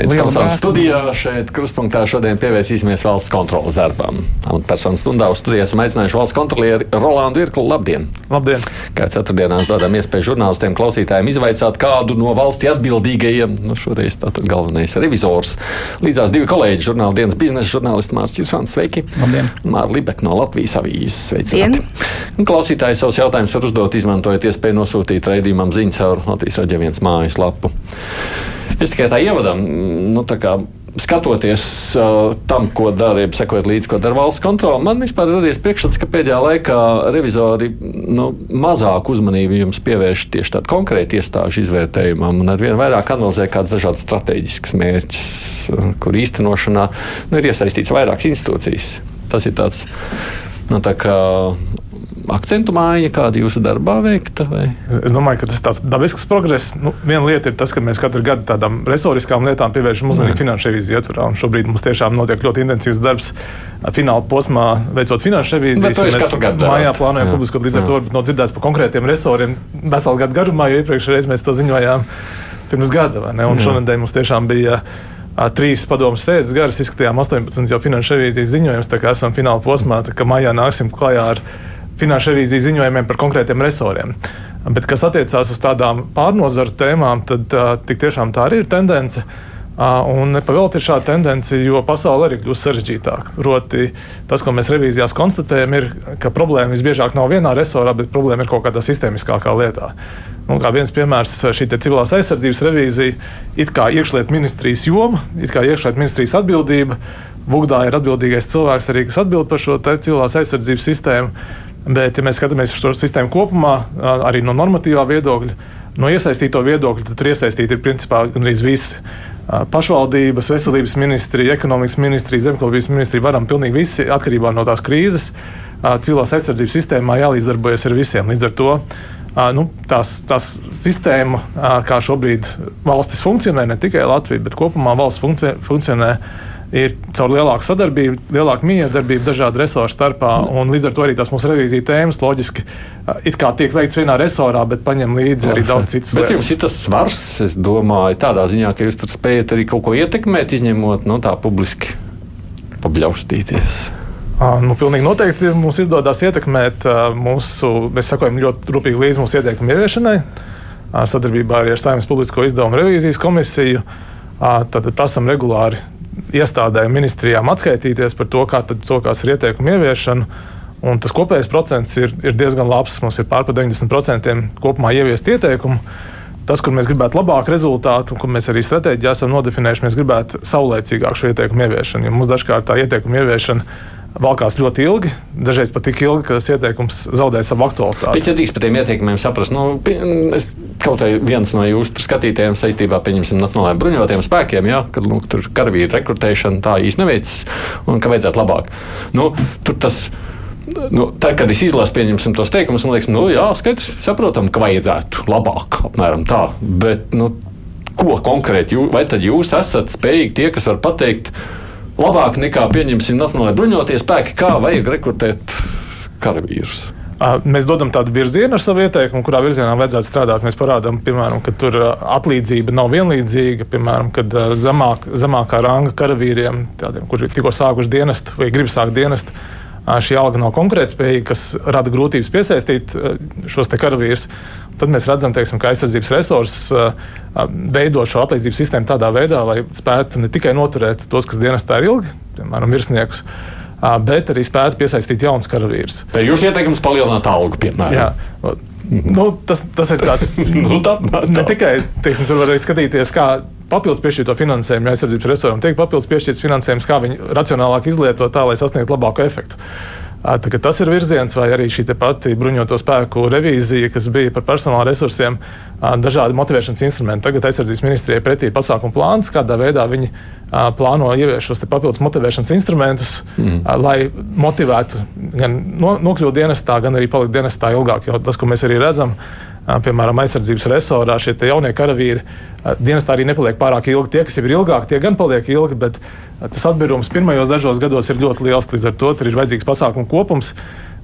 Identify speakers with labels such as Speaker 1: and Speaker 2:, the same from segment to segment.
Speaker 1: Aizsmeļamies studijā. Šeit krustpunktā šodien pievērsīsimies valsts kontrolas darbam. Amatpersonu stundā uz studijas esam aicinājuši valsts kontrolieri Rolandu Irklu. Labdien!
Speaker 2: Labdien!
Speaker 1: Kā ceturtdienās dodam iespēju žurnālistiem, klausītājiem izvaicāt kādu no valstī atbildīgajiem. Nu, šoreiz tātad galvenais revizors. Līdzās divi kolēģi, žurnāla dienas biznesa žurnālisti Mārcis Cirsvans. Sveiki!
Speaker 2: Labdien!
Speaker 1: Māra Libek no Latvijas avīzes. Sveicināti! Klausītāji savus jautājumus var uzdot, izmantojot iespēju nosūtīt raidījumam ziņu caur Latvijas raidījuma mājaslapu. Es tikai tā ievadam, nu, tā kā skatoties uh, tam, ko dara, ja sekojot līdzi, ko dara valsts kontrole, man vispār radies priekšstats, ka pēdējā laikā revizori nu, mazāk uzmanību jums pievērš tieši tādu konkrētu iestāžu izvērtējumam un ar vien vairāk analizē kādas dažādas strateģiskas mērķus, kur īstenošanā nu, ir iesaistīts vairākas institūcijas. Tas ir tāds. Nu, tā kā akcentu māja, kāda jūsu darbā veikta? Vai?
Speaker 2: Es domāju, ka tas ir tāds dabisks progress. Nu, viena lieta ir tas, ka mēs katru gadu tādām resoriskām lietām pievēršam uzmanību finanšu revīziju ietvarā. Šobrīd mums tiešām notiek ļoti intensīvs darbs fināla posmā, veicot finanšu revīzijas.
Speaker 1: Mēs
Speaker 2: mājā plānojam publiskot līdz ar to no dzirdēts par konkrētiem resoriem veselu gadu garumā, jo iepriekšējā reizē mēs to ziņojām pirms gada. Un šonadēļ mums tiešām bija trīs padomu sēdes garas, izskatījām 18 jau finanšu revīzijas ziņojumus. Tā kā esam fināla posmā, kā maijā nāksim klajā ar finanšu revīzijas ziņojumiem par konkrētiem resoriem. Bet, kas attiecās uz tādām pārnozaru tēmām, tad tik tiešām tā arī ir tendence. Un nepavēlti ir šāda tendence, jo pasaule arī kļūst sarežģītāka. Proti, tas, ko mēs revīzijās konstatējam, ir, ka problēma visbiežāk nav vienā resorā, bet problēma ir kaut kādā sistēmiskākā lietā. Nu, kā viens piemērs, šī civilās aizsardzības revīzija, it kā iekšlietu ministrijas joma, it kā iekšlietu ministrijas atbildība. Vugdā ir atbildīgais cilvēks arī, kas atbild par šo civilās aizsardzības sistēmu. Bet, ja mēs skatāmies uz šo sistēmu kopumā, arī no normatīvā viedokļa, no iesaistīto viedokļa, tad tur iesaistīti ir principā gandrīz visi. Pašvaldības, veselības ministrija, ekonomikas ministrija, zemkopības ministrija varam pilnīgi visi atkarībā no tās krīzes. Civilās aizsardzības sistēmā jālīdzdarbojas ar visiem. Līdz ar to nu, tās, tās sistēma, kā šobrīd valstis funkcionē, ne tikai Latvija, bet kopumā valsts funkcionē ir caur lielāku sadarbību, lielāku miedarbību dažādu resursu starpā. Līdz ar to arī tās mūsu revīzija tēmas loģiski it kā tiek veikts vienā resorā, bet paņem līdzi arī daudz citas
Speaker 1: lietas. Bet jums ir tas svars, es domāju, tādā ziņā, ka jūs tur spējat arī kaut ko ietekmēt, izņemot no nu, tā publiski pabļaustīties.
Speaker 2: Nu, pilnīgi noteikti mums izdodas ietekmēt mūsu, mēs sakojam ļoti rūpīgi līdzi mūsu ieteikumu ieviešanai, sadarbībā arī ar Saimnes publisko izdevumu revīzijas komisiju. Tad prasam regulāri iestādēm, ministrijām atskaitīties par to, kā sokās ar ieteikumu ieviešanu. Un tas kopējais procents ir, ir diezgan labs. Mums ir pārpa 90% kopumā ieviest ieteikumu. Tas, kur mēs gribētu labāku rezultātu, un kur mēs arī stratēģijā esam nodefinējuši, mēs gribētu saulēcīgāku šo ieteikumu ieviešanu. Jo mums dažkārt tā ieteikuma ieviešana valkās ļoti ilgi, dažreiz pat tik ilgi, ka tas ieteikums zaudē savu aktualitāti.
Speaker 1: Bet, ja drīz par tiem ieteikumiem saprast, nu, es, kaut vai viens no jūsu skatītājiem saistībā ar Nacionālajiem bruņotajiem spēkiem, ja, kad nu, tur karavīru rekrutēšana tā īsti neveicas un ka vajadzētu labāk. Nu, tur tas Nu, tad, kad es izlasu tos teikumus, man liekas, nu, jā, skaidrs, saprotam, ka vajadzētu labāk, apmēram tā. Bet, nu, ko konkrēti, jū, vai tad jūs esat spējīgi tie, kas var pateikt, labāk nekā, pieņemsim, Nacionālajie bruņotie spēki, kā vajag rekrutēt karavīrus.
Speaker 2: Mēs dodam tādu virzienu ar savu ieteikumu, kurā virzienā vajadzētu strādāt. Mēs parādām, piemēram, ka tur atlīdzība nav vienlīdzīga, piemēram, kad zemāk, zemākā ranga karavīriem, tādiem, kuri tikko sākuši dienestu vai grib sākt dienestu, šī alga nav konkurētspējīga, kas rada grūtības piesaistīt šos karavīrus. Tad mēs redzam, teiksim, ka aizsardzības resursus veidot šo atlīdzības sistēmu tādā veidā, lai spētu ne tikai noturēt tos, kas dienestā ir ilgi, piemēram, virsniekus, bet arī spētu piesaistīt jaunus karavīrus.
Speaker 1: Vai jūs ieteikums palielināt algu, piemēram?
Speaker 2: Jā. Nu, tas, tas ir tāds nu, tā, tā. ne tikai teiksim, tur var arī skatīties, kā papildus piešķirto finansējumu aizsardzības resursiem tiek papildus piešķirts finansējums, kā viņi racionālāk izlieto tā, lai sasniegtu labāku efektu. Tas ir virziens, vai arī šī pati bruņoto spēku revīzija, kas bija par personāla resursiem, dažādi motivēšanas instrumenti. Tagad aizsardzības ministrijai pretī pasākumu plāns, kādā veidā viņi plāno ieviest šos papildus motivēšanas instrumentus, mm. lai motivētu gan nokļūt dienestā, gan arī palikt dienestā ilgāk. Jo tas, ko mēs arī redzam, piemēram, aizsardzības resorā, šie jaunie karavīri dienestā arī nepaliek pārāk ilgi. Tie, kas jau ir ilgāk, tie gan paliek ilgi, bet tas atbīrums pirmajos dažos gados ir ļoti liels. Līdz ar to ir vajadzīgs pasākumu kopums.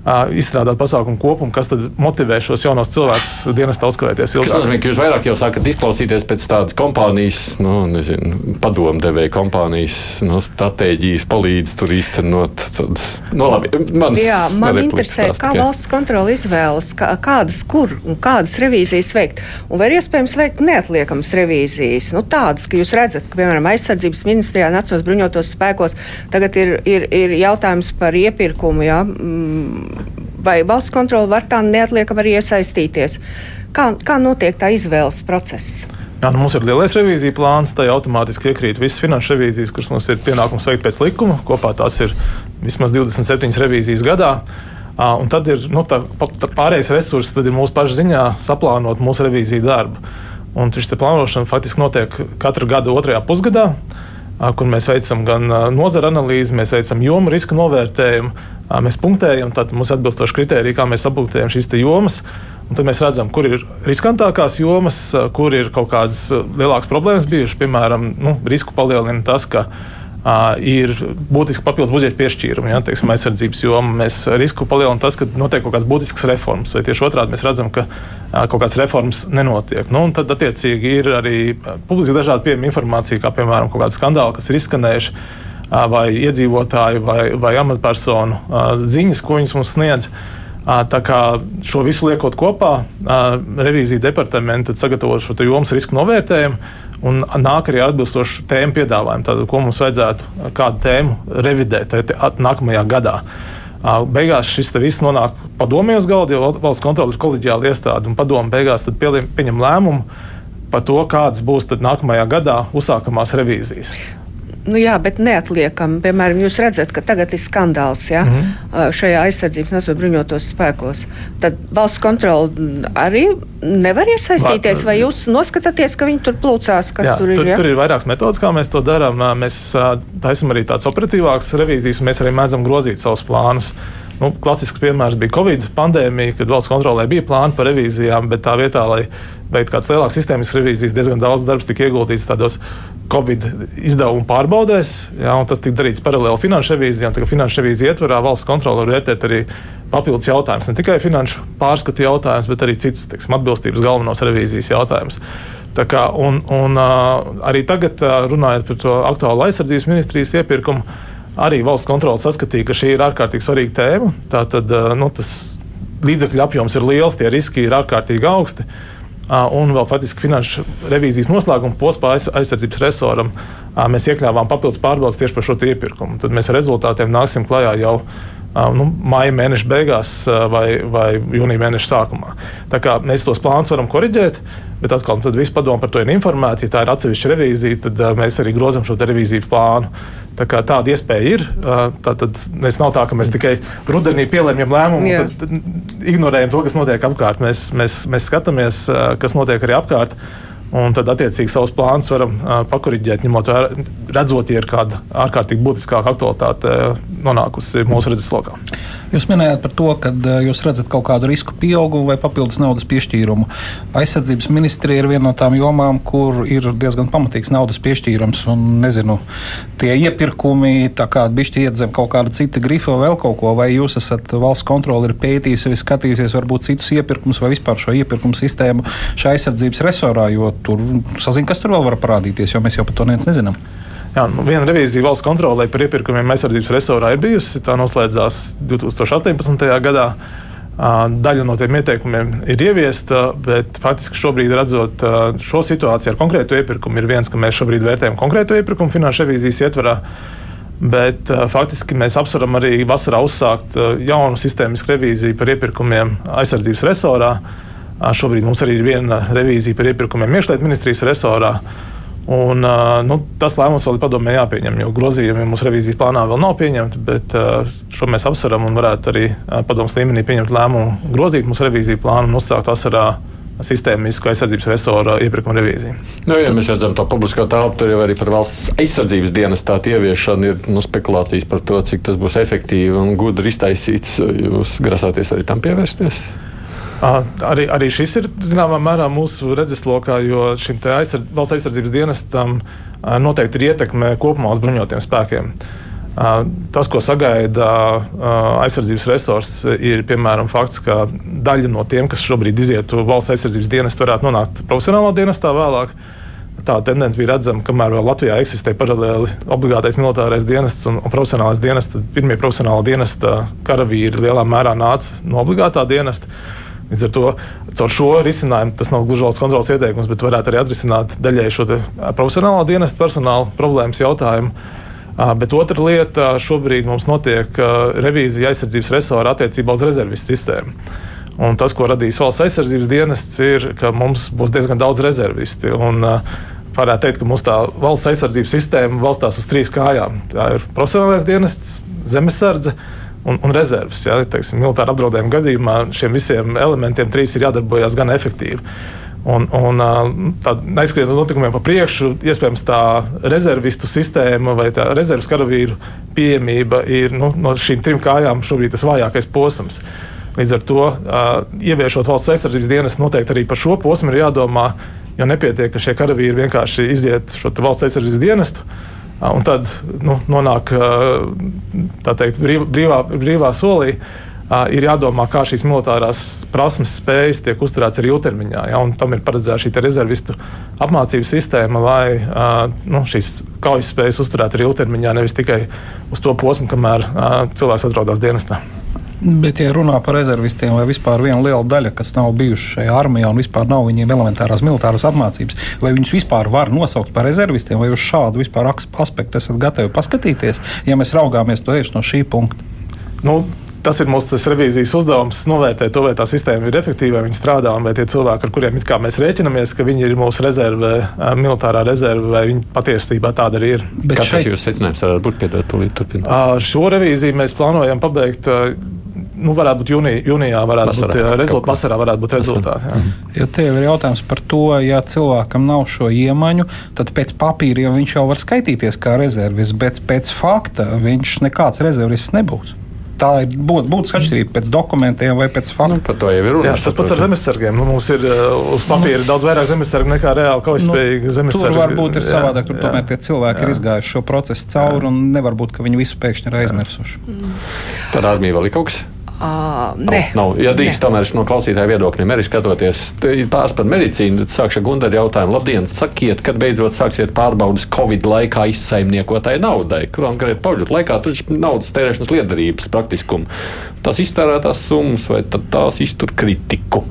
Speaker 2: Izstrādāt pasākumu kopumu, kas tad motivē šos jaunos cilvēkus dienestā uzkavēties
Speaker 1: ilgāk. Tas nozīmē, ka jūs vairāk jau sākat izklausīties pēc tādas kompānijas, nu, nezinu, padomdevēja kompānijas nu, stratēģijas, palīdz tur īstenot tādas. Nu, labi,
Speaker 3: Jā, man interesē, stāst, kā tikai. valsts kontrola izvēlas, kā, kādas, kur un kādas revīzijas veikt. Un vai ir iespējams veikt neatliekamas revīzijas, nu, tādas, ka jūs redzat, ka, piemēram, aizsardzības ministrijā, Nacionālajos bruņotos spēkos tagad ir, ir, ir jautājums par iepirkumu. Jā, mm, vai valsts kontrole var tā neatliekam arī iesaistīties? Kā, kā notiek tā izvēles process?
Speaker 2: Jā, nu mums ir lielais revīzija plāns, tai automātiski iekrīt visas finanšu revīzijas, kuras mums ir pienākums veikt pēc likuma. Kopā tās ir vismaz 27 revīzijas gadā. Un tad ir nu, tā, tā pārējais resurss, tad ir mūsu pašu ziņā saplānot mūsu revīziju darbu. Un šis plānošana faktiski notiek katru gadu otrajā pusgadā kur mēs veicam gan nozara analīzi, mēs veicam jomu riska novērtējumu, mēs punktējam, tad mums ir atbilstoši kriteriji, kā mēs appunktējam šīs jomas. Tad mēs redzam, kur ir riskantākās jomas, kur ir kaut kādas lielākas problēmas bijušas. Piemēram, nu, risku palielina tas, ka Uh, ir būtiski papildus budžeta piešķīrumi, ja, teiksim, aizsardzības jomā. Mēs risku palielinām tas, ka notiek kaut kādas būtiskas reformas, vai tieši otrādi mēs redzam, ka uh, kaut kādas reformas nenotiek. Nu, tad, attiecīgi, ir arī publiski dažādi pieejama informācija, kā piemēram kaut kāda skandāla, kas ir izskanējuši, vai iedzīvotāju vai, vai amatpersonu ziņas, ko viņas mums sniedz. Tā kā šo visu liekot kopā, revīzija departamenta sagatavo šo jomas risku novērtējumu un nāk arī atbilstoši tēmu piedāvājumu. Tātad, ko mums vajadzētu kādu tēmu revidēt nākamajā gadā. Beigās šis viss nonāk padomju uz galda, jo valsts kontrole ir kolēģiāla iestāde, un padomu beigās pieņem lēmumu par to, kādas būs nākamajā gadā uzsākamās revīzijas.
Speaker 3: Nu, jā, bet neatliekami. Piemēram, jūs redzat, ka tagad ir skandāls ja, mm -hmm. šajā aizsardzības nesot bruņotos spēkos. Tad valsts kontrole arī nevar iesaistīties, vai jūs noskatāties, ka viņi tur plūcās, kas jā, tur ir?
Speaker 2: Tur, ja? tur ir vairākas metodas, kā mēs to darām. Mēs taisam arī tādas operatīvākas revīzijas, un mēs arī mēdzam grozīt savus plānus. Nu, klasisks piemērs bija Covid pandēmija, kad valsts kontrolē bija plāni par revīzijām, bet tā vietā, lai veikt kādas lielākas sistēmiskas revīzijas, diezgan daudz darbs tika ieguldīts tādos Covid izdevumu pārbaudēs. Jā, tas tika darīts paralēli finanšu revīzijām. Tagad finanšu revīzija ietvarā valsts kontrole var vērtēt arī papildus jautājumus. Ne tikai finanšu pārskatu jautājumus, bet arī citus teiksim, atbilstības galvenos revīzijas jautājumus. Kā, un, un, arī tagad, runājot par to aktuālu aizsardzības ministrijas iepirkumu, arī valsts kontrole saskatīja, ka šī ir ārkārtīgi svarīga tēma. Tātad nu, tas līdzekļu apjoms ir liels, tie riski ir ārkārtīgi augsti. Uh, un vēl faktiski finanšu revīzijas noslēguma posmā aizsardzības resoram mēs iekļāvām papildus pārbaudas tieši par šo iepirkumu. Tad mēs ar rezultātiem nāksim klajā jau nu, maija mēneša beigās vai, vai jūnija mēneša sākumā. Tā kā mēs tos plānus varam korrigēt, bet atkal viss padomu par to ir informēti. Ja tā ir atsevišķa revīzija, tad mēs arī grozam šo revīziju plānu. Tā kā tāda iespēja ir. Tad mēs nav tā, ka mēs tikai rudenī pielēmjam lēmumu, Jā. tad, tad ignorējam to, kas notiek apkārt. Mēs, mēs, mēs skatāmies, kas notiek arī apkārt. Un tad, attiecīgi, savus plānus varam uh, pakoriģēt, ņemot vērā, redzot, ja ir kāda ārkārtīgi būtiskāka aktualitāte uh, nonākusi mūsu redzeslokā.
Speaker 4: Jūs minējāt par to, ka uh, jūs redzat kaut kādu risku pieaugumu vai papildus naudas piešķīrumu. Aizsardzības ministrija ir viena no tām jomām, kur ir diezgan pamatīgs naudas piešķīrums. Un, nezinu, tie iepirkumi, tā kā bišķi iedzem kaut kāda cita grifa vai vēl kaut ko, vai jūs esat valsts kontroli ir pētījis vai skatījusies varbūt citus iepirkumus vai vispār šo iepirkumu sistēmu šajā aizsardzības resorā, jo tur sazina, kas tur vēl var parādīties, jo mēs jau par to nezinām.
Speaker 2: Jā, nu, viena revīzija valsts kontrolē par iepirkumiem aizsardzības resorā ir bijusi. Tā noslēdzās 2018. gadā. Daļa no tiem ieteikumiem ir ieviesta, bet faktiski šobrīd, redzot šo situāciju ar konkrētu iepirkumu, ir viens, ka mēs šobrīd vērtējam konkrētu iepirkumu finanšu revīzijas ietvarā. Bet faktiski mēs apsveram arī vasarā uzsākt jaunu sistēmisku revīziju par iepirkumiem aizsardzības resorā. Šobrīd mums arī ir viena revīzija par iepirkumiem iekšlietu ministrijas resorā. Un, nu, tas lēmums vēl ir padomē jāpieņem, jo grozījumi mūsu revīzijas plānā vēl nav pieņemti. Bet šo mēs apsveram un varētu arī padomus līmenī pieņemt lēmumu, grozīt mūsu revīziju plānu un uzsākt vasarā sistēmisku aizsardzības resora iepirkuma revīziju.
Speaker 1: Nu, ja mēs redzam to publisko telpu, tad jau arī par valsts aizsardzības dienas tādu ieviešanu ir nu, spekulācijas par to, cik tas būs efektīvi un gudri iztaisīts. Jūs grasāties arī tam pievērsties?
Speaker 2: Arī, arī šis ir zināmā mērā mūsu redzeslokā, jo šim aizsardz, valsts aizsardzības dienestam noteikti ir ietekme kopumā uz bruņotiem spēkiem. Tas, ko sagaida aizsardzības resurss, ir piemēram fakts, ka daļa no tiem, kas šobrīd izietu valsts aizsardzības dienestu, varētu nonākt profesionālā dienestā vēlāk. Tā tendence bija redzama, kamēr vēl Latvijā eksistē paralēli obligātais militārais dienests un, un profesionālais dienests. Pirmie profesionāla dienesta karavīri lielā mērā nāca no obligātā dienesta. Līdz ar to caur šo risinājumu tas nav gluži valsts kontrols ieteikums, bet varētu arī atrisināt daļai šo profesionālā dienesta personāla problēmas jautājumu. Bet otra lieta, šobrīd mums notiek revīzija aizsardzības resora attiecībā uz rezervistu sistēmu. Un tas, ko radīs valsts aizsardzības dienests, ir, ka mums būs diezgan daudz rezervisti. Un, varētu teikt, ka mūsu valsts aizsardzības sistēma balstās uz trīs kājām. Tā ir profesionālais dienests, zemesardze un, un rezerves. Ja, teiksim, militāra apdraudējuma gadījumā šiem visiem elementiem trīs ir jādarbojas gan efektīvi. Un, un aizskrienot notikumiem pa priekšu, iespējams, tā rezervistu sistēma vai tā rezerves karavīru pieejamība ir nu, no šīm trim kājām šobrīd tas vājākais posms. Līdz ar to, ieviešot valsts aizsardzības dienas, noteikti arī par šo posmu ir jādomā, jo nepietiek, ka šie karavīri vienkārši iziet šo valsts aizsardzības dienestu. Un tad nu, nonāk teikt, brīvā, brīvā solī ir jādomā, kā šīs militārās prasmes, spējas tiek uzturētas arī ilgtermiņā. Ja, tam ir paredzēta šī rezervistu apmācības sistēma, lai nu, šīs kaujas spējas uzturētu arī ilgtermiņā, nevis tikai uz to posmu, kamēr cilvēks atrodas dienestā.
Speaker 4: Bet, ja runā par rezervistiem, vai vispār viena liela daļa, kas nav bijuši šajā armijā un vispār nav viņiem elementārās militāras apmācības, vai viņus vispār var nosaukt par rezervistiem, vai uz šādu vispār aspektu esat gatavi paskatīties, ja mēs raugāmies tieši no šī punkta?
Speaker 2: Nu, tas ir mūsu revīzijas uzdevums novērtēt to, vai tā sistēma ir efektīva, vai viņi strādā, vai tie cilvēki, ar kuriem mēs rēķinamies, ka viņi ir mūsu rezerve, militārā rezerve, vai viņi patiesībā tāda arī ir.
Speaker 1: Bet Kāds šeit... jūs secinājums varētu būt? Piedod, tūlīt
Speaker 2: turpināt. Šo revīziju mēs plānojam pabeigt. Nu, varētu būt jūnijā, jūnijā varētu vasarā, būt rezultāti. Vasarā varētu būt rezultāti. Jā. Mhm.
Speaker 4: Jo te ir jautājums par to, ja cilvēkam nav šo iemaņu, tad pēc papīra jau viņš jau var skaitīties kā rezervis, bet pēc fakta viņš nekāds rezervis nebūs tā ir būt, būtiska atšķirība pēc dokumentiem vai pēc faktu. Nu,
Speaker 1: par to jau ir runa.
Speaker 2: Tas pats ar zemesargiem. Nu, mums ir uh, uz papīra nu, daudz vairāk zemesargu nekā reāli kaujaspējīgi nu, zemesargi.
Speaker 4: Tur varbūt ir savādāk. Tur jā, tomēr tie cilvēki jā. ir izgājuši šo procesu cauri un nevar būt, ka viņi visu pēkšņi ir aizmirsuši.
Speaker 1: Tad armija vēl ir kaut kas.
Speaker 3: Uh, nē,
Speaker 1: nav, nav. Ja drīkst, tomēr no klausītāja viedokļiem arī skatoties, ir pāris par medicīnu. Tad sākšu ar Gunteru jautājumu. Labdien, sakiet, kad beidzot sāksiet pārbaudas Covid laikā izsaimniekotai naudai? Konkrēti, pauģot laikā tur ir naudas tērēšanas liederības praktiskumu. Tās iztērētās summas vai tās iztur kritiku?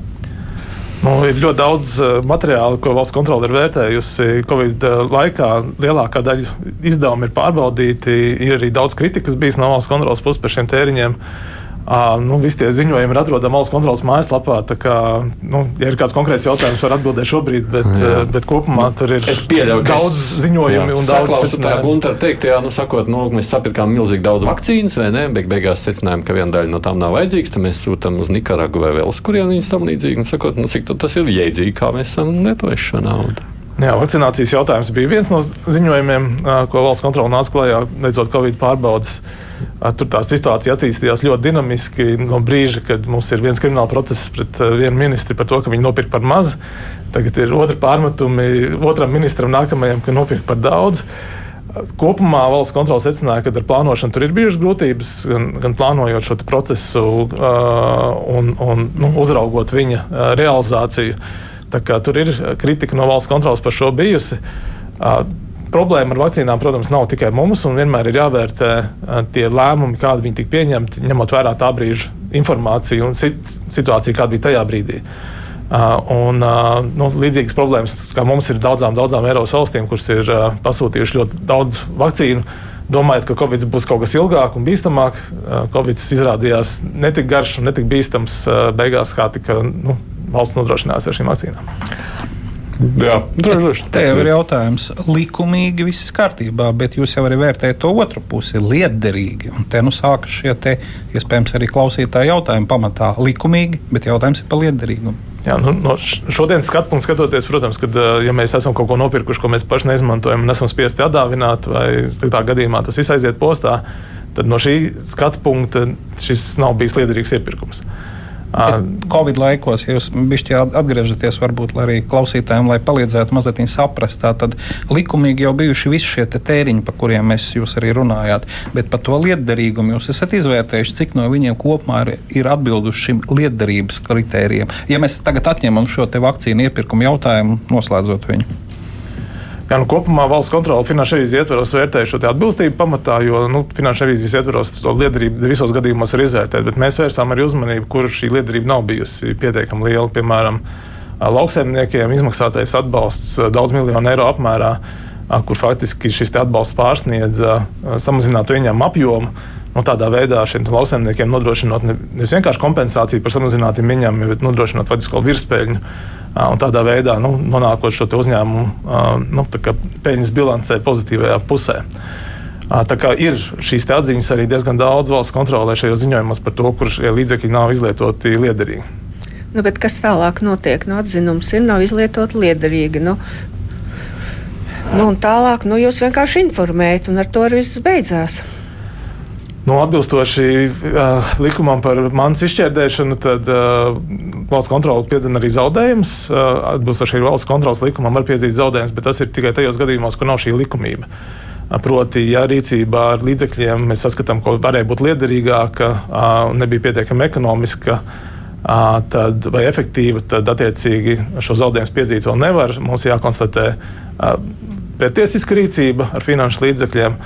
Speaker 2: Nu, ir ļoti daudz materiālu, ko valsts kontrole ir vērtējusi. Covid laikā lielākā daļa izdevumu ir pārbaudīti. Ir arī daudz kritikas bijis no valsts kontrolas puses par šiem tēriņiem. Uh, nu, visi tie ziņojumi ir atrodami valsts kontrolas mājaslapā. Kā, nu, ja ir kāds konkrēts jautājums, var atbildēt šobrīd, bet, jā. bet kopumā tur ir pieļauju, daudz ziņojumu jā, un daudz
Speaker 1: secinājumu. Gunter teikt, jā, nu, sakot, nu, mēs sapirkām milzīgi daudz vakcīnas, vai ne? Beig beigās secinājām, ka viena daļa no tām nav vajadzīga, tad mēs sūtām uz Nikaragu vai vēl uz kurien viņas tam līdzīgi. Un sakot, nu, cik tas ir jēdzīgi, kā mēs esam lietojuši šo naudu.
Speaker 2: Jā, vakcinācijas jautājums bija viens no ziņojumiem, ko valsts kontrole nāca klajā, beidzot Covid pārbaudas. Tur tā situācija attīstījās ļoti dinamiski no brīža, kad mums ir viens krimināla process pret vienu ministru par to, ka viņi nopirka par maz. Tagad ir otri pārmetumi otram ministram nākamajam, ka nopirka par daudz. Kopumā valsts kontrole secināja, ka ar plānošanu tur ir bijušas grūtības, gan, gan plānojot šo procesu uh, un, un nu, uzraugot viņa uh, realizāciju. Tur ir kritika no valsts kontrolas par šo bijusi. Uh, problēma ar vakcīnām, protams, nav tikai mums, un vienmēr ir jāvērtē tie lēmumi, kādi viņi tika pieņemti, ņemot vērā tā brīža informāciju un situāciju, kāda bija tajā brīdī. Un, nu, līdzīgas problēmas, kā mums ir daudzām, daudzām Eiropas valstīm, kuras ir pasūtījušas ļoti daudz vakcīnu, domājot, ka Covid būs kaut kas ilgāk un bīstamāk. Covid izrādījās netik garš un netik bīstams beigās, kā tika nu, valsts nodrošinājās ar šīm vakcīnām.
Speaker 1: Jā, droši.
Speaker 4: Te jau ir jautājums, likumīgi viss kārtībā, bet jūs jau arī vērtējat to otru pusi, liederīgi. Un te nu sākas šie te, iespējams, arī klausītāji jautājumi pamatā likumīgi, bet jautājums ir par liederīgumu.
Speaker 2: Jā, nu, no šodienas skatu punkta skatoties, protams, ka, ja mēs esam kaut ko nopirkuši, ko mēs paši neizmantojam un esam spiesti atdāvināt, vai tādā gadījumā tas viss aiziet postā, tad no šī skatu punkta šis nav bijis liederīgs iepirkums.
Speaker 4: Covid laikos, jūs bišķi atgriežaties, varbūt arī klausītājiem, lai palīdzētu mazliet saprast, tad likumīgi jau bijuši visi šie tēriņi, par kuriem mēs jūs arī runājāt, bet par to lietderīgumu jūs esat izvērtējuši, cik no viņiem kopumā ir, ir atbilduši šim lietderības kritērijiem. Ja mēs tagad atņemam šo vakcīnu iepirkumu jautājumu, noslēdzot viņu.
Speaker 2: Jā, nu, kopumā valsts kontrole finanšu revīzijas ietvaros vērtēja šo atbilstību pamatā, jo nu, finanšu revīzijas ietvaros to liederību visos gadījumos var izvērtēt. Bet mēs vērsām arī uzmanību, kur šī liederība nav bijusi pietiekami liela. Piemēram, lauksaimniekiem izmaksātais atbalsts daudz miljonu eiro apmērā, kur faktiski šis atbalsts pārsniedz samazinātu ieņēmumu apjomu. Nu, tādā veidā šiem lauksaimniekiem nodrošinot nevis vienkārši kompensāciju par samazinātiem ieņēmumiem, bet nodrošinot faktiski virspēļņu un tādā veidā nu, nonākot šo uzņēmumu nu, peļņas bilancē pozitīvajā pusē. Tā kā ir šīs atziņas arī diezgan daudz valsts kontrolē šajos ziņojumos par to, kur šie līdzekļi nav izlietoti liederīgi.
Speaker 3: Nu, kas tālāk notiek? Nu, atzinums ir, nav izlietoti liederīgi. Nu, nu, tālāk nu, jūs vienkārši informējat, un ar to arī viss beidzās.
Speaker 2: Nu, atbilstoši uh, likumam par manas izšķērdēšanu, tad uh, valsts kontrole piedzina arī zaudējumus. Uh, atbilstoši valsts kontrolas likumam var piedzīt zaudējumus, bet tas ir tikai tajos gadījumos, kur nav šī likumība. Proti, ja rīcībā ar līdzekļiem mēs saskatām, ko varēja būt liederīgāka nebija pietiekami ekonomiska, tad, vai efektīva, tad attiecīgi šo zaudējumu piedzīt vēl nevar. Mums jākonstatē pretiesiska rīcība ar finanšu līdzekļiem.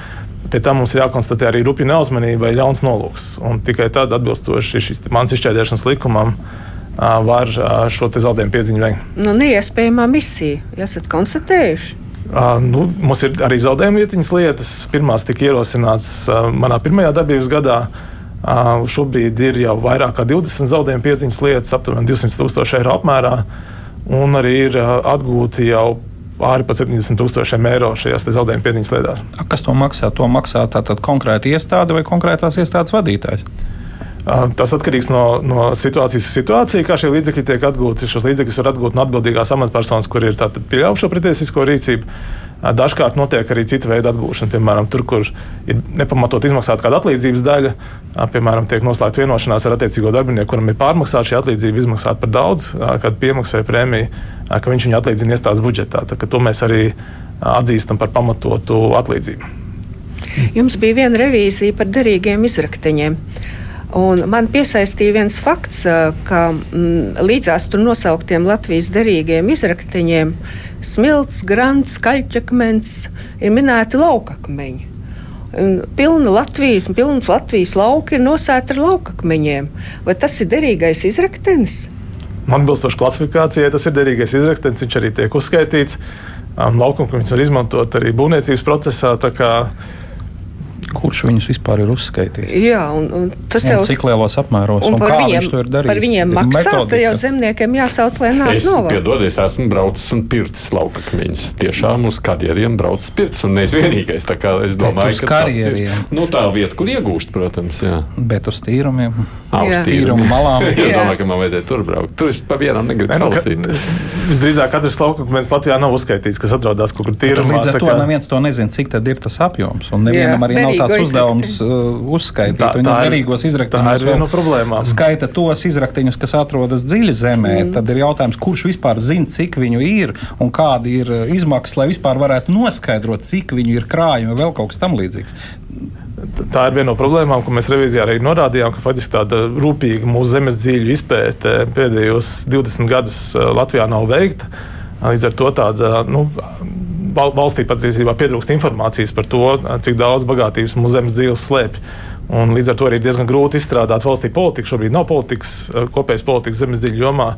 Speaker 2: Pie tam mums ir jākonstatē arī rupja neuzmanība vai ļauns nolūks. Un tikai tad, atbilstoši šīs manas izšķērdēšanas likumam, var šo zaudējumu piedziņu veikt.
Speaker 3: Nu, neiespējamā misija, esat konstatējuši.
Speaker 2: Uh, nu, mums ir arī zaudējuma vietiņas lietas. Pirmās tika ierosināts uh, manā pirmajā darbības gadā. Uh, šobrīd ir jau vairāk kā 20 zaudējuma piedziņas lietas, aptuveni 200 tūkstoši eiro apmērā. Un arī ir atgūti jau pāri par 70 tūkstošiem eiro šajās zaudējuma piedziņas lietās.
Speaker 4: Kas to maksā? To maksā tātad konkrēta iestāde vai konkrētās iestādes vadītājs?
Speaker 2: Tas atkarīgs no, no situācijas situācijas, kā šie līdzekļi tiek atgūti. Šos līdzekļus var atgūt no atbildīgās amatpersonas, kur ir pieļāvuši šo pretiesisko rīcību. Dažkārt notiek arī cita veida atgūšana, piemēram, tur, kur ir nepamatot izmaksāta kāda atlīdzības daļa. Piemēram, tiek noslēgta vienošanās ar attiecīgo darbinieku, kuram ir pārmaksāta šī atlīdzība, izmaksāta par daudz, kāda piemaksa vai prēmija, ka viņš viņu atlīdzina iestādes budžetā. To mēs arī atzīstam par pamatotu atlīdzību.
Speaker 3: Jums bija viena revīzija par derīgiem izrakteņiem. Un man piesaistīja viens fakts, ka mm, līdzās tur nosauktiem Latvijas derīgiem izrakteņiem smilts, grants, kaļķakmens ir minēti laukakmeņi. Pilna Latvijas, pilns Latvijas lauka ir nosēta ar laukakmeņiem. Vai tas ir derīgais izraktenis?
Speaker 2: Atbilstoši klasifikācijai, tas ir derīgais izraktenis. Viņš arī tiek uzskaitīts. Laukakmeņus var izmantot arī būvniecības procesā.
Speaker 4: Kurš viņus vispār ir uzskaitījis?
Speaker 3: Jā, un, un tas jau
Speaker 4: ir. Cik lielos apmēros un, un kā viņiem, viņš to ir darījis?
Speaker 3: Par viņiem maksā, tad jau zemniekiem jāsauc, lai nāk
Speaker 1: es,
Speaker 3: novāk.
Speaker 1: Piedodies, esmu braucis un pircis laukakmeņus. Tiešām uz karjeriem braucis pircis un nevis vienīgais. Tā kā es domāju,
Speaker 4: ka karjeriem.
Speaker 1: tas ir nu, tā vieta, kur iegūst, protams. Jā.
Speaker 4: Bet uz tīrumiem.
Speaker 1: Ah, uz
Speaker 4: tīrumu malām.
Speaker 1: es domāju, ka man vajadzēja tur braukt. Tur es pa vienam negribu nu, salasīt.
Speaker 2: Visdrīzāk katrs laukakmeņs Latvijā nav uzskaitīts, kas atrodas kaut kur tīrumā.
Speaker 4: Līdz ar to neviens to nezina, cik tad ir tas apjoms. Un nevienam arī nav tāds uzdevums uh, uzskaitīt. Tā, tā derīgos izrakteņus.
Speaker 2: Tā ir viena no problēmām.
Speaker 4: Skaita tos izrakteņus, kas atrodas dziļi zemē. Mm. Tad ir jautājums, kurš vispār zina, cik viņu ir un kāda ir uh, izmaksas, lai vispār varētu noskaidrot, cik viņu ir krājumi vai vēl kaut kas tam līdzīgs.
Speaker 2: Tā ir viena no problēmām, ko mēs revīzijā arī norādījām, ka faktiski tāda rūpīga mūsu zemes dziļu izpēte pēdējos 20 gadus uh, Latvijā nav veikta. Līdz ar to tāda nu, valstī patiesībā pietrūkst informācijas par to, cik daudz bagātības mūsu zemes dzīves slēpj. Un līdz ar to arī diezgan grūti izstrādāt valstī politiku. Šobrīd nav politikas, kopējas politikas zemes dziļu jomā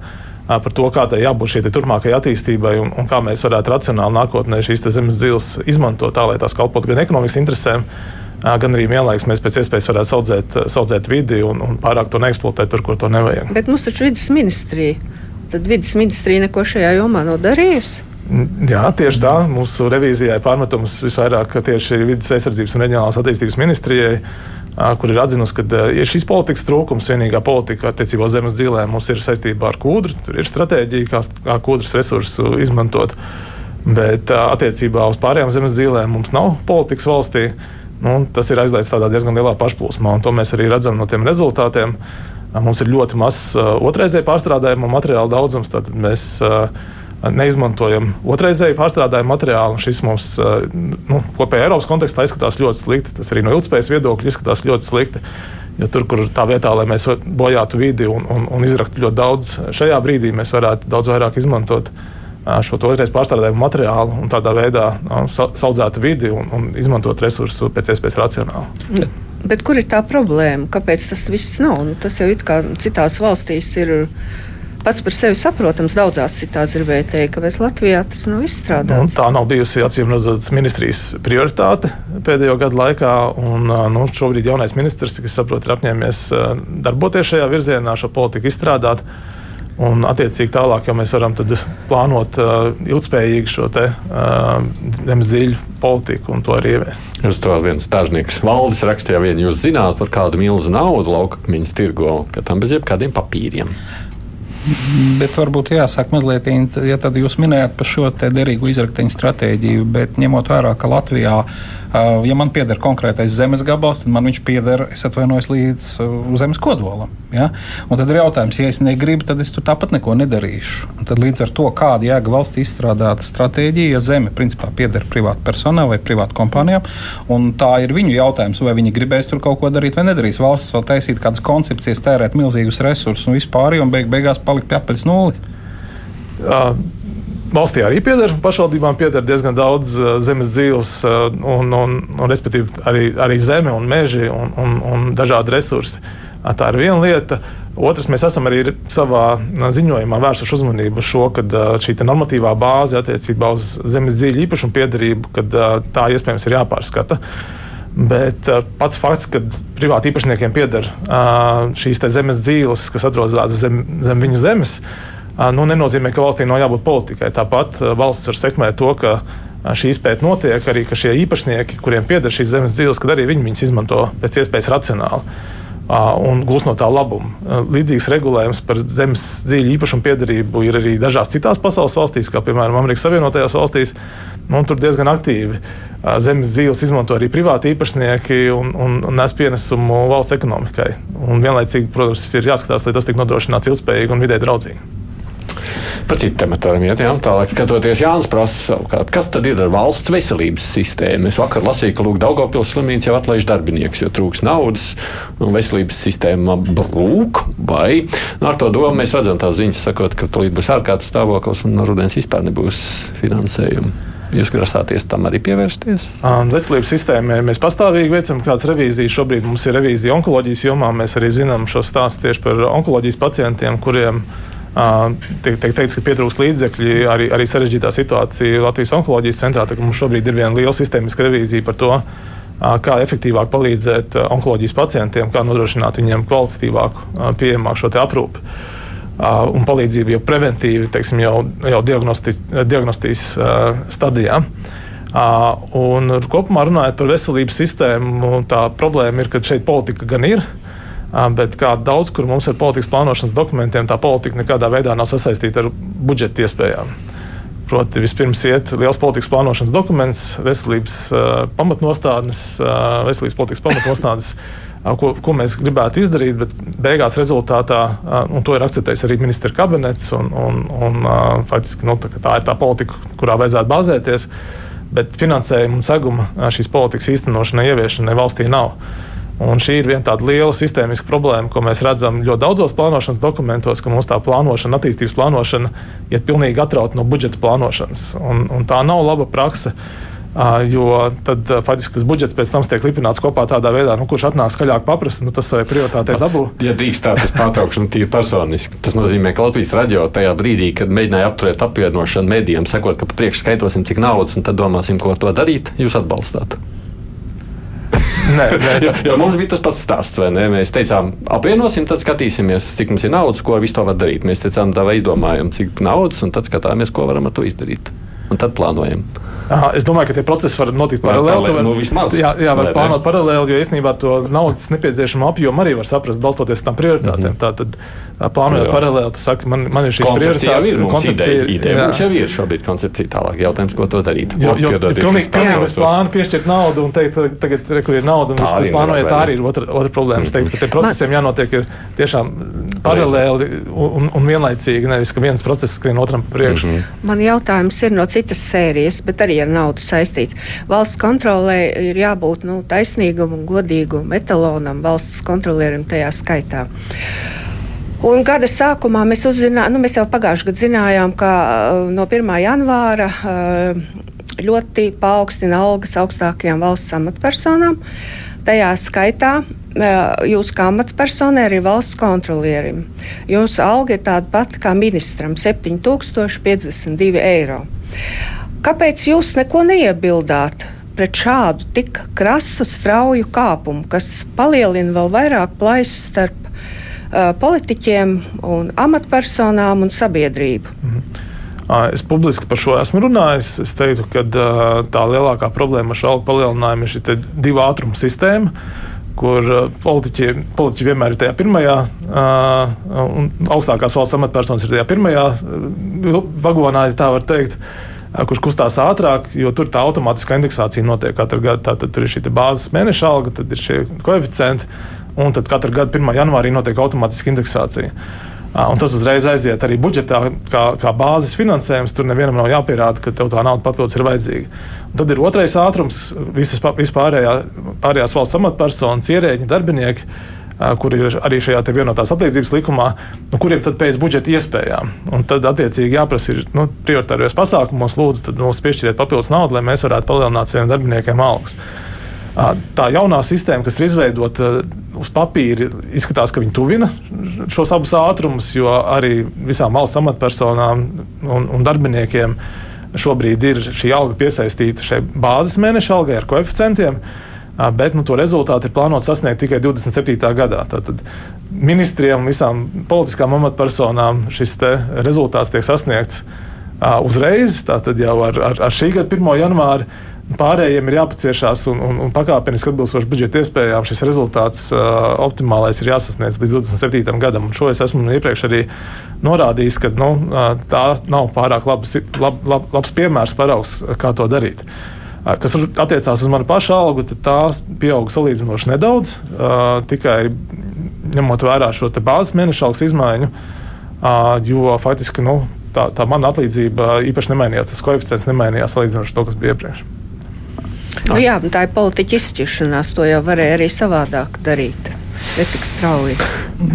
Speaker 2: par to, kā tai jābūt šī turpmākajai attīstībai un, un kā mēs varētu racionāli nākotnē šīs zemes dzīves izmantot tā, lai tās kalpotu gan ekonomikas interesēm, gan arī vienlaikus mēs pēc iespējas varētu saudzēt, saudzēt vidi un, un pārāk to neeksploatēt tur, kur to nevajag.
Speaker 3: Bet mums taču vidas ministrija, tad vidas ministrija neko šajā jomā nav darījusi.
Speaker 2: Jā, tieši tā. Mūsu revīzijai pārmetums visvairāk tieši vidas aizsardzības un reģionālās attīstības ministrijai, kur ir atzinusi, ka ir šīs politikas trūkums. Vienīgā politika attiecībā uz zemes dzīvēm mums ir saistībā ar kūdru. Tur ir stratēģija, kā, kā kūdras resursu izmantot. Bet attiecībā uz pārējām zemes dzīvēm mums nav politikas valstī. Nu, tas ir aizlaists tādā diezgan lielā pašplūsmā, un to mēs arī redzam no tiem rezultātiem. Mums ir ļoti mazs otrreizēji pārstrādājuma materiāla daudzums. Tad mēs neizmantojam otrreizēju pārstrādājumu materiālu. Šis mums nu, kopējā Eiropas kontekstā izskatās ļoti slikti. Tas arī no ilgspējas viedokļa izskatās ļoti slikti. Jo tur, kur tā vietā, lai mēs bojātu vidi un, un, un izraktu ļoti daudz, šajā brīdī mēs varētu daudz vairāk izmantot šo otrreiz pārstrādājumu materiālu un tādā veidā saudzētu vidi un, un izmantot resursus pēc iespējas racionāli.
Speaker 3: Bet kur ir tā problēma? Kāpēc tas viss nav? Nu, tas jau it kā citās valstīs ir pats par sevi saprotams. Daudzās citās gribēju teikt, ka Latvijā tas nav izstrādāts.
Speaker 2: Nu, tā nav bijusi acīm redzot ministrijas prioritāte pēdējo gadu laikā. Un, nu, šobrīd jaunais ministrs, kas saprot, ir apņēmies darboties šajā virzienā, šo politiku izstrādāt. Un, attiecīgi, tālāk jau mēs varam plānot uh, ilgspējīgu šo te, uh, dziļu politiku un to arī ieviest.
Speaker 1: Jūs to viens stāžnieks valdis rakstīja, vien jūs zināt par kādu milzu naudu laukakmeņus tirgo, ka tam bez jebkādiem papīriem.
Speaker 4: Bet varbūt jāsāk mazliet, ja tad jūs minējāt par šo derīgu izrakteņu stratēģiju, bet ņemot vērā, ka Latvijā Uh, ja man pieder konkrētais zemes gabals, tad man viņš pieder, es atvainojos, līdz uh, zemes kodolam. Ja? Un tad ir jautājums, ja es negribu, tad es tur tāpat neko nedarīšu. Un tad līdz ar to, kāda jēga valstī izstrādāta stratēģija, ja zeme principā pieder privātu personām vai privātu kompānijām, un tā ir viņu jautājums, vai viņi gribēs tur kaut ko darīt vai nedarīs. Valsts vēl taisīt kādas koncepcijas, tērēt milzīgus resursus un vispār, un beig beigās palikt pie apaļas nulles.
Speaker 2: Uh valstī arī pieder, pašvaldībām pieder diezgan daudz uh, zemes dzīves, uh, un, un, un respektīvi arī, arī zeme un meži un, un, un dažādi resursi. Uh, tā ir viena lieta. Otrs, mēs esam arī savā ziņojumā vērsuši uzmanību uz šo, ka šī normatīvā bāze attiecībā uz zemes dziļu īpašumu piedarību, kad tā iespējams ir jāpārskata. Bet pats fakts, ka privāti īpašniekiem pieder šīs zemes dzīves, kas atrodas zem, zem viņu zemes, nu, nenozīmē, ka valstī nav jābūt politikai. Tāpat valsts var sekmēt to, ka šī izpēta notiek, arī ka šie īpašnieki, kuriem pieder šīs zemes dzīves, kad arī viņi viņas izmanto pēc iespējas racionāli. Un gūs no tā labumu. Līdzīgs regulējums par zemes dziļu īpašumu piedarību ir arī dažās citās pasaules valstīs, kā piemēram Amerikas Savienotajās valstīs. Nu, tur diezgan aktīvi zemes dzīves izmanto arī privāti īpašnieki un, un, un nes pienesumu valsts ekonomikai. Un vienlaicīgi, protams, ir jāskatās, lai tas tiktu nodrošināts ilgspējīgi un vidē draudzīgi.
Speaker 1: Par tematu varam iet. Jā. Tālāk, skatoties Jānis prasa savukārt, kas tad ir ar valsts veselības sistēmu? Es vakar lasīju, ka Lūk, Daugavpils slimnīca jau atlaiž darbiniekus, jo trūks naudas un veselības sistēma brūk. Vai nu, ar to domu mēs redzam tās ziņas, sakot, ka tulīt būs ārkārtas stāvoklis un no rudens vispār nebūs finansējuma. Jūs grasāties tam arī pievērsties?
Speaker 2: Veselības sistēmai mēs pastāvīgi veicam kādas revīzijas. Šobrīd mums ir revīzija onkoloģijas jomā. Mēs arī zinām šo stāstu tieši par onkoloģijas pacientiem, kuriem ir Tiek, tiek teikts, ka pietrūkst līdzekļi arī, arī sarežģītā situācija Latvijas onkoloģijas centrā. Mums šobrīd ir viena liela sistēmiska revīzija par to, kā efektīvāk palīdzēt onkoloģijas pacientiem, kā nodrošināt viņiem kvalitatīvāku, pieejamāku šo aprūpi. Un palīdzību jau preventīvi, teiksim, jau, jau diagnostijas stadijā. Un kopumā runājot par veselības sistēmu, tā problēma ir, ka šeit politika gan ir, Bet kā daudz kur mums ir politikas plānošanas dokumentiem, tā politika nekādā veidā nav sasaistīta ar budžeta iespējām. Proti, vispirms iet liels politikas plānošanas dokuments, veselības uh, pamatnostādnes, uh, veselības politikas pamatnostādnes, uh, ko, ko mēs gribētu izdarīt, bet beigās rezultātā, uh, un to ir akceptējis arī ministra kabinets, un, un, un uh, faktiski nu, tā, tā ir tā politika, kurā vajadzētu bāzēties, bet finansējuma un seguma šīs politikas īstenošanai, ieviešanai valstī nav. Un šī ir viena tāda liela sistēmiska problēma, ko mēs redzam ļoti daudzos plānošanas dokumentos, ka mums tā plānošana, attīstības plānošana iet pilnīgi atrauta no budžeta plānošanas. Un, un tā nav laba praksa. Jo tad faktiski tas budžets pēc tam tiek lipināts kopā tādā veidā, nu, kurš atnāk skaļāk paprasti, nu, tas savai prioritātei dabū.
Speaker 1: Ja drīkst tā, tas pārtraukšana tīri personiski. Tas nozīmē, ka Latvijas radio tajā brīdī, kad mēģināja apturēt apvienošanu medijiem, sakot, ka pa priekšu skaitosim, cik naudas, un tad domāsim, ko to darīt, jūs atbalstāt.
Speaker 2: Nē, nē.
Speaker 1: jo, jo mums bija tas pats stāsts? Mēs teicām, apvienosim, tad skatīsimies, cik mums ir naudas, ko ar visu to var darīt. Mēs teicām, tā vai izdomājam, cik naudas, un tad skatāmies, ko varam ar to izdarīt. Un tad plānojam.
Speaker 2: Aha, es domāju, ka tie procesi var notikt paralēli.
Speaker 1: Var, nu, vismaz,
Speaker 2: jā, jā, var plānot paralēli, jo īstenībā to naudas nepieciešamo apjomu arī var saprast, balstoties uz tām prioritātēm. Mm -hmm. Tātad, plānojot paralēli, tu saki, man, man ir šīs prioritātes.
Speaker 1: Ir, koncepcija ideja, ideja. Mums jau ir šobrīd koncepcija tālāk. Jautājums, ko to darīt.
Speaker 2: Jo, jo, jo pilnīgi pilnīgi plānu piešķirt naudu un teikt, tagad, re, kur ir nauda un arī plānojot, tā arī ir otra, otra problēma. Es teiktu, ka tiem procesiem jānotiek ir tiešām paralēli un, un vienlaicīgi, nevis ka viens process skrien otram priekšā. -hmm.
Speaker 3: Man jautājums ir no citas sērijas, bet arī ar naudu saistīts. Valsts kontrolē ir jābūt nu, taisnīgam un godīgam etalonam, valsts kontrolierim tajā skaitā. Un gada sākumā mēs uzzinājām, nu, mēs jau pagājušajā gadā zinājām, ka uh, no 1. janvāra uh, ļoti paaugstina algas augstākajām valsts amatpersonām. Tajā skaitā jūs kā amatpersonai, arī valsts kontrolierim. Jūsu alga ir tāda pati kā ministram - 7052 eiro. Kāpēc jūs neko neiebildāt? Pret šādu tik krasu, strauju kāpumu, kas palielina vēl vairāk plaisu starp uh, politiķiem, un amatpersonām un sabiedrību. Mhm.
Speaker 2: Es publiski par šo esmu runājis. Es teiktu, ka tā lielākā problēma ar šo algu palielinājumu ir šī divu ātrumu sistēma. Uh, kur uh, politiķi, politiķi vienmēr ir tajā pirmajā, uh, un augstākās valsts amatpersonas ir tajā pirmajā uh, vagonā, ja tā var teikt. Kurš kustās ātrāk, jo tur tā automātiskā indeksācija notiek katru gadu. Tātad tur ir šī bāzes mēneša alga, tad ir šie koeficienti, un tad katru gadu 1. janvārī notiek automātiska indeksācija. Un tas uzreiz aiziet arī budžetā, kā, kā bāzes finansējums. Tur nevienam nav jāpierāda, ka tev tā nauda papildus ir vajadzīga. Un tad ir otrais ātrums, visas vispārējā, pārējās valsts amatpersonas, ierēģi, darbinieki, kuri ir arī šajā vienotās atlīdzības likumā, nu, kuriem tad pēc budžeta iespējām. Un tad, attiecīgi, jāprasa ir nu, prioritāros pasākumos, lūdzu, mums piešķiriet papildus naudu, lai mēs varētu palielināt saviem darbiniekiem algas. Tā jaunā sistēma, kas ir izveidota uz papīra, izskatās, ka viņi tuvina šos abus ātrumus, jo arī visām valsts amatpersonām un, un darbiniekiem šobrīd ir šī alga piesaistīta šai bāzes mēneša algai ar koeficientiem. Bet nu, to rezultātu ir plānots sasniegt tikai 27. gadā. Tātad ministriem visām politiskām amatpersonām šis rezultāts tiek sasniegts uh, uzreiz, tātad jau ar, ar, ar šī gada 1. janvāru. Pārējiem ir jāpaciešās un, un, un pakāpeniski atbilstoši budžeta iespējām šis rezultāts uh, optimālais ir jāsasniedz līdz 27. gadam. Un šo es esmu iepriekš arī norādījis, ka nu, tā nav pārāk labs, lab, lab, labs piemērs, paraugs, kā to darīt. Uh, kas attiecās uz manu pašu algu, tad tā pieauga salīdzinoši nedaudz, uh, tikai ņemot vērā šo bāzes mēneša algas izmaiņu, uh, jo faktiski nu, tā, tā mana atlīdzība īpaši nemainījās. Tas koeficients nemainījās salīdzinoši ar to, kas bija iepriekš.
Speaker 3: Nu, jā, tā ir politiķa izšķiršanās. To jau varēja arī savādāk darīt. Ne tik strauji.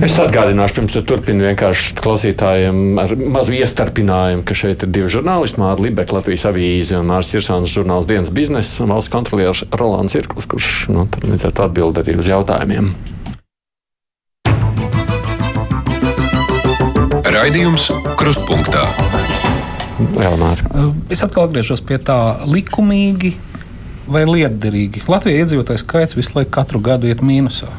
Speaker 1: Es atgādināšu, pirms tam turpinu vienkārši klausītājiem ar mazu iestarpinājumu, ka šeit ir divi žurnālisti, Mārta Libeka, Latvijas avīze un Mārcis Irsāns žurnāls dienas biznesa un valsts kontrolieris Rolands Irklis, kurš nu, līdz ar to atbild arī uz jautājumiem.
Speaker 5: Raidījums Krustpunktā.
Speaker 1: Jā, Māri.
Speaker 4: Es atkal atgriežos pie tā likumīgi vai lietderīgi? Latvijas iedzīvotājs skaits visu laiku katru gadu iet mīnusā.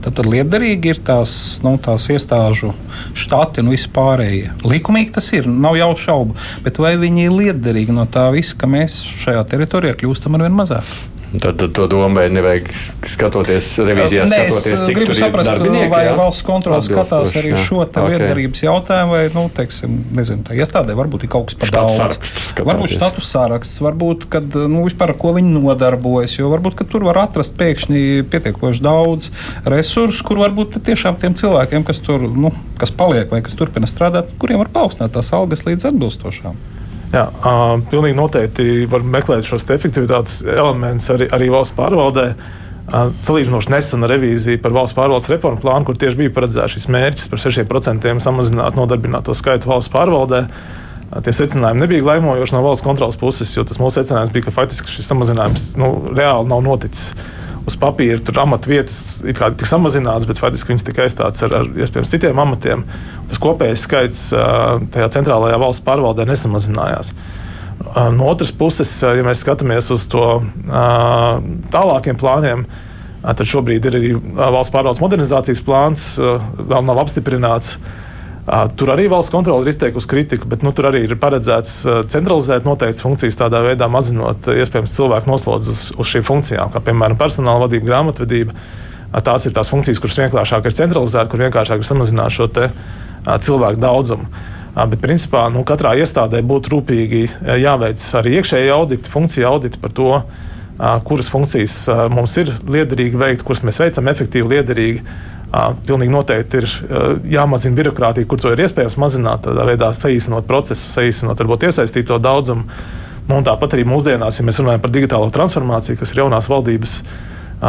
Speaker 4: Tad, tad lietderīgi ir tās, nu, tās iestāžu štati un visi pārējie. Likumīgi tas ir, nav jau šaubu. Bet vai viņi ir lietderīgi no tā visa, ka mēs šajā teritorijā kļūstam ar vien mazāk?
Speaker 1: Tad, tad to domāju, nevajag skatoties revīzijā,
Speaker 4: Nē,
Speaker 1: skatoties,
Speaker 4: cik gribu saprast, vai jā? valsts kontrole skatās arī jā. šo okay. lietderības jautājumu, vai, nu, teiksim, nezinu, tā iestādē varbūt ir kaut kas par daudz. Varbūt status sāraksts, varbūt, kad, nu, vispār ko viņi nodarbojas, jo varbūt, ka tur var atrast pēkšņi pietiekoši daudz resursu, kur varbūt tiešām tiem cilvēkiem, kas tur, nu, kas paliek vai kas turpina strādāt, kuriem var paaugstināt tās algas līdz atbilstošām.
Speaker 2: Jā, uh, pilnīgi noteikti var meklēt šos efektivitātes elementus arī, arī valsts pārvaldē. Uh, salīdzinoši nesena revīzija par valsts pārvaldes reformu plānu, kur tieši bija paredzēts šis mērķis par 6% samazināt nodarbināto skaitu valsts pārvaldē. Uh, tie secinājumi nebija glaimojoši no valsts kontrolas puses, jo tas mūsu secinājums bija, ka faktiski šis samazinājums nu, reāli nav noticis uz papīra tur amatvietas tika samazināts, bet faktiski viņas tika aizstātas ar, ar iespējams citiem amatiem. Tas kopējais skaits tajā centrālajā valsts pārvaldē nesamazinājās. No otras puses, ja mēs skatāmies uz to tālākiem plāniem, tad šobrīd ir arī valsts pārvaldes modernizācijas plāns, vēl nav apstiprināts. Tur arī valsts kontrole ir izteikusi kritiku, bet nu, tur arī ir paredzēts centralizēt noteiktas funkcijas, tādā veidā mazinot iespējams cilvēku noslodzi uz, uz šīm funkcijām, kā piemēram personāla vadība, grāmatvedība. Tās ir tās funkcijas, kuras vienkāršāk ir centralizētas, kur vienkāršāk ir samazināt šo te, cilvēku daudzumu. Bet, principā, nu, katrā iestādē būtu rūpīgi jāveic arī iekšēji auditi, funkcija auditi par to, kuras funkcijas mums ir liederīgi veikt, kuras mēs veicam efektīvi, liederīgi. Pilnīgi noteikti ir jāmazina birokrātija, kur to ir iespējams mazināt, tādā veidā saīsinot procesu, saīsinot varbūt iesaistīto daudzumu. Nu, tāpat arī mūsdienās, ja mēs runājam par digitālo transformāciju, kas ir jaunās valdības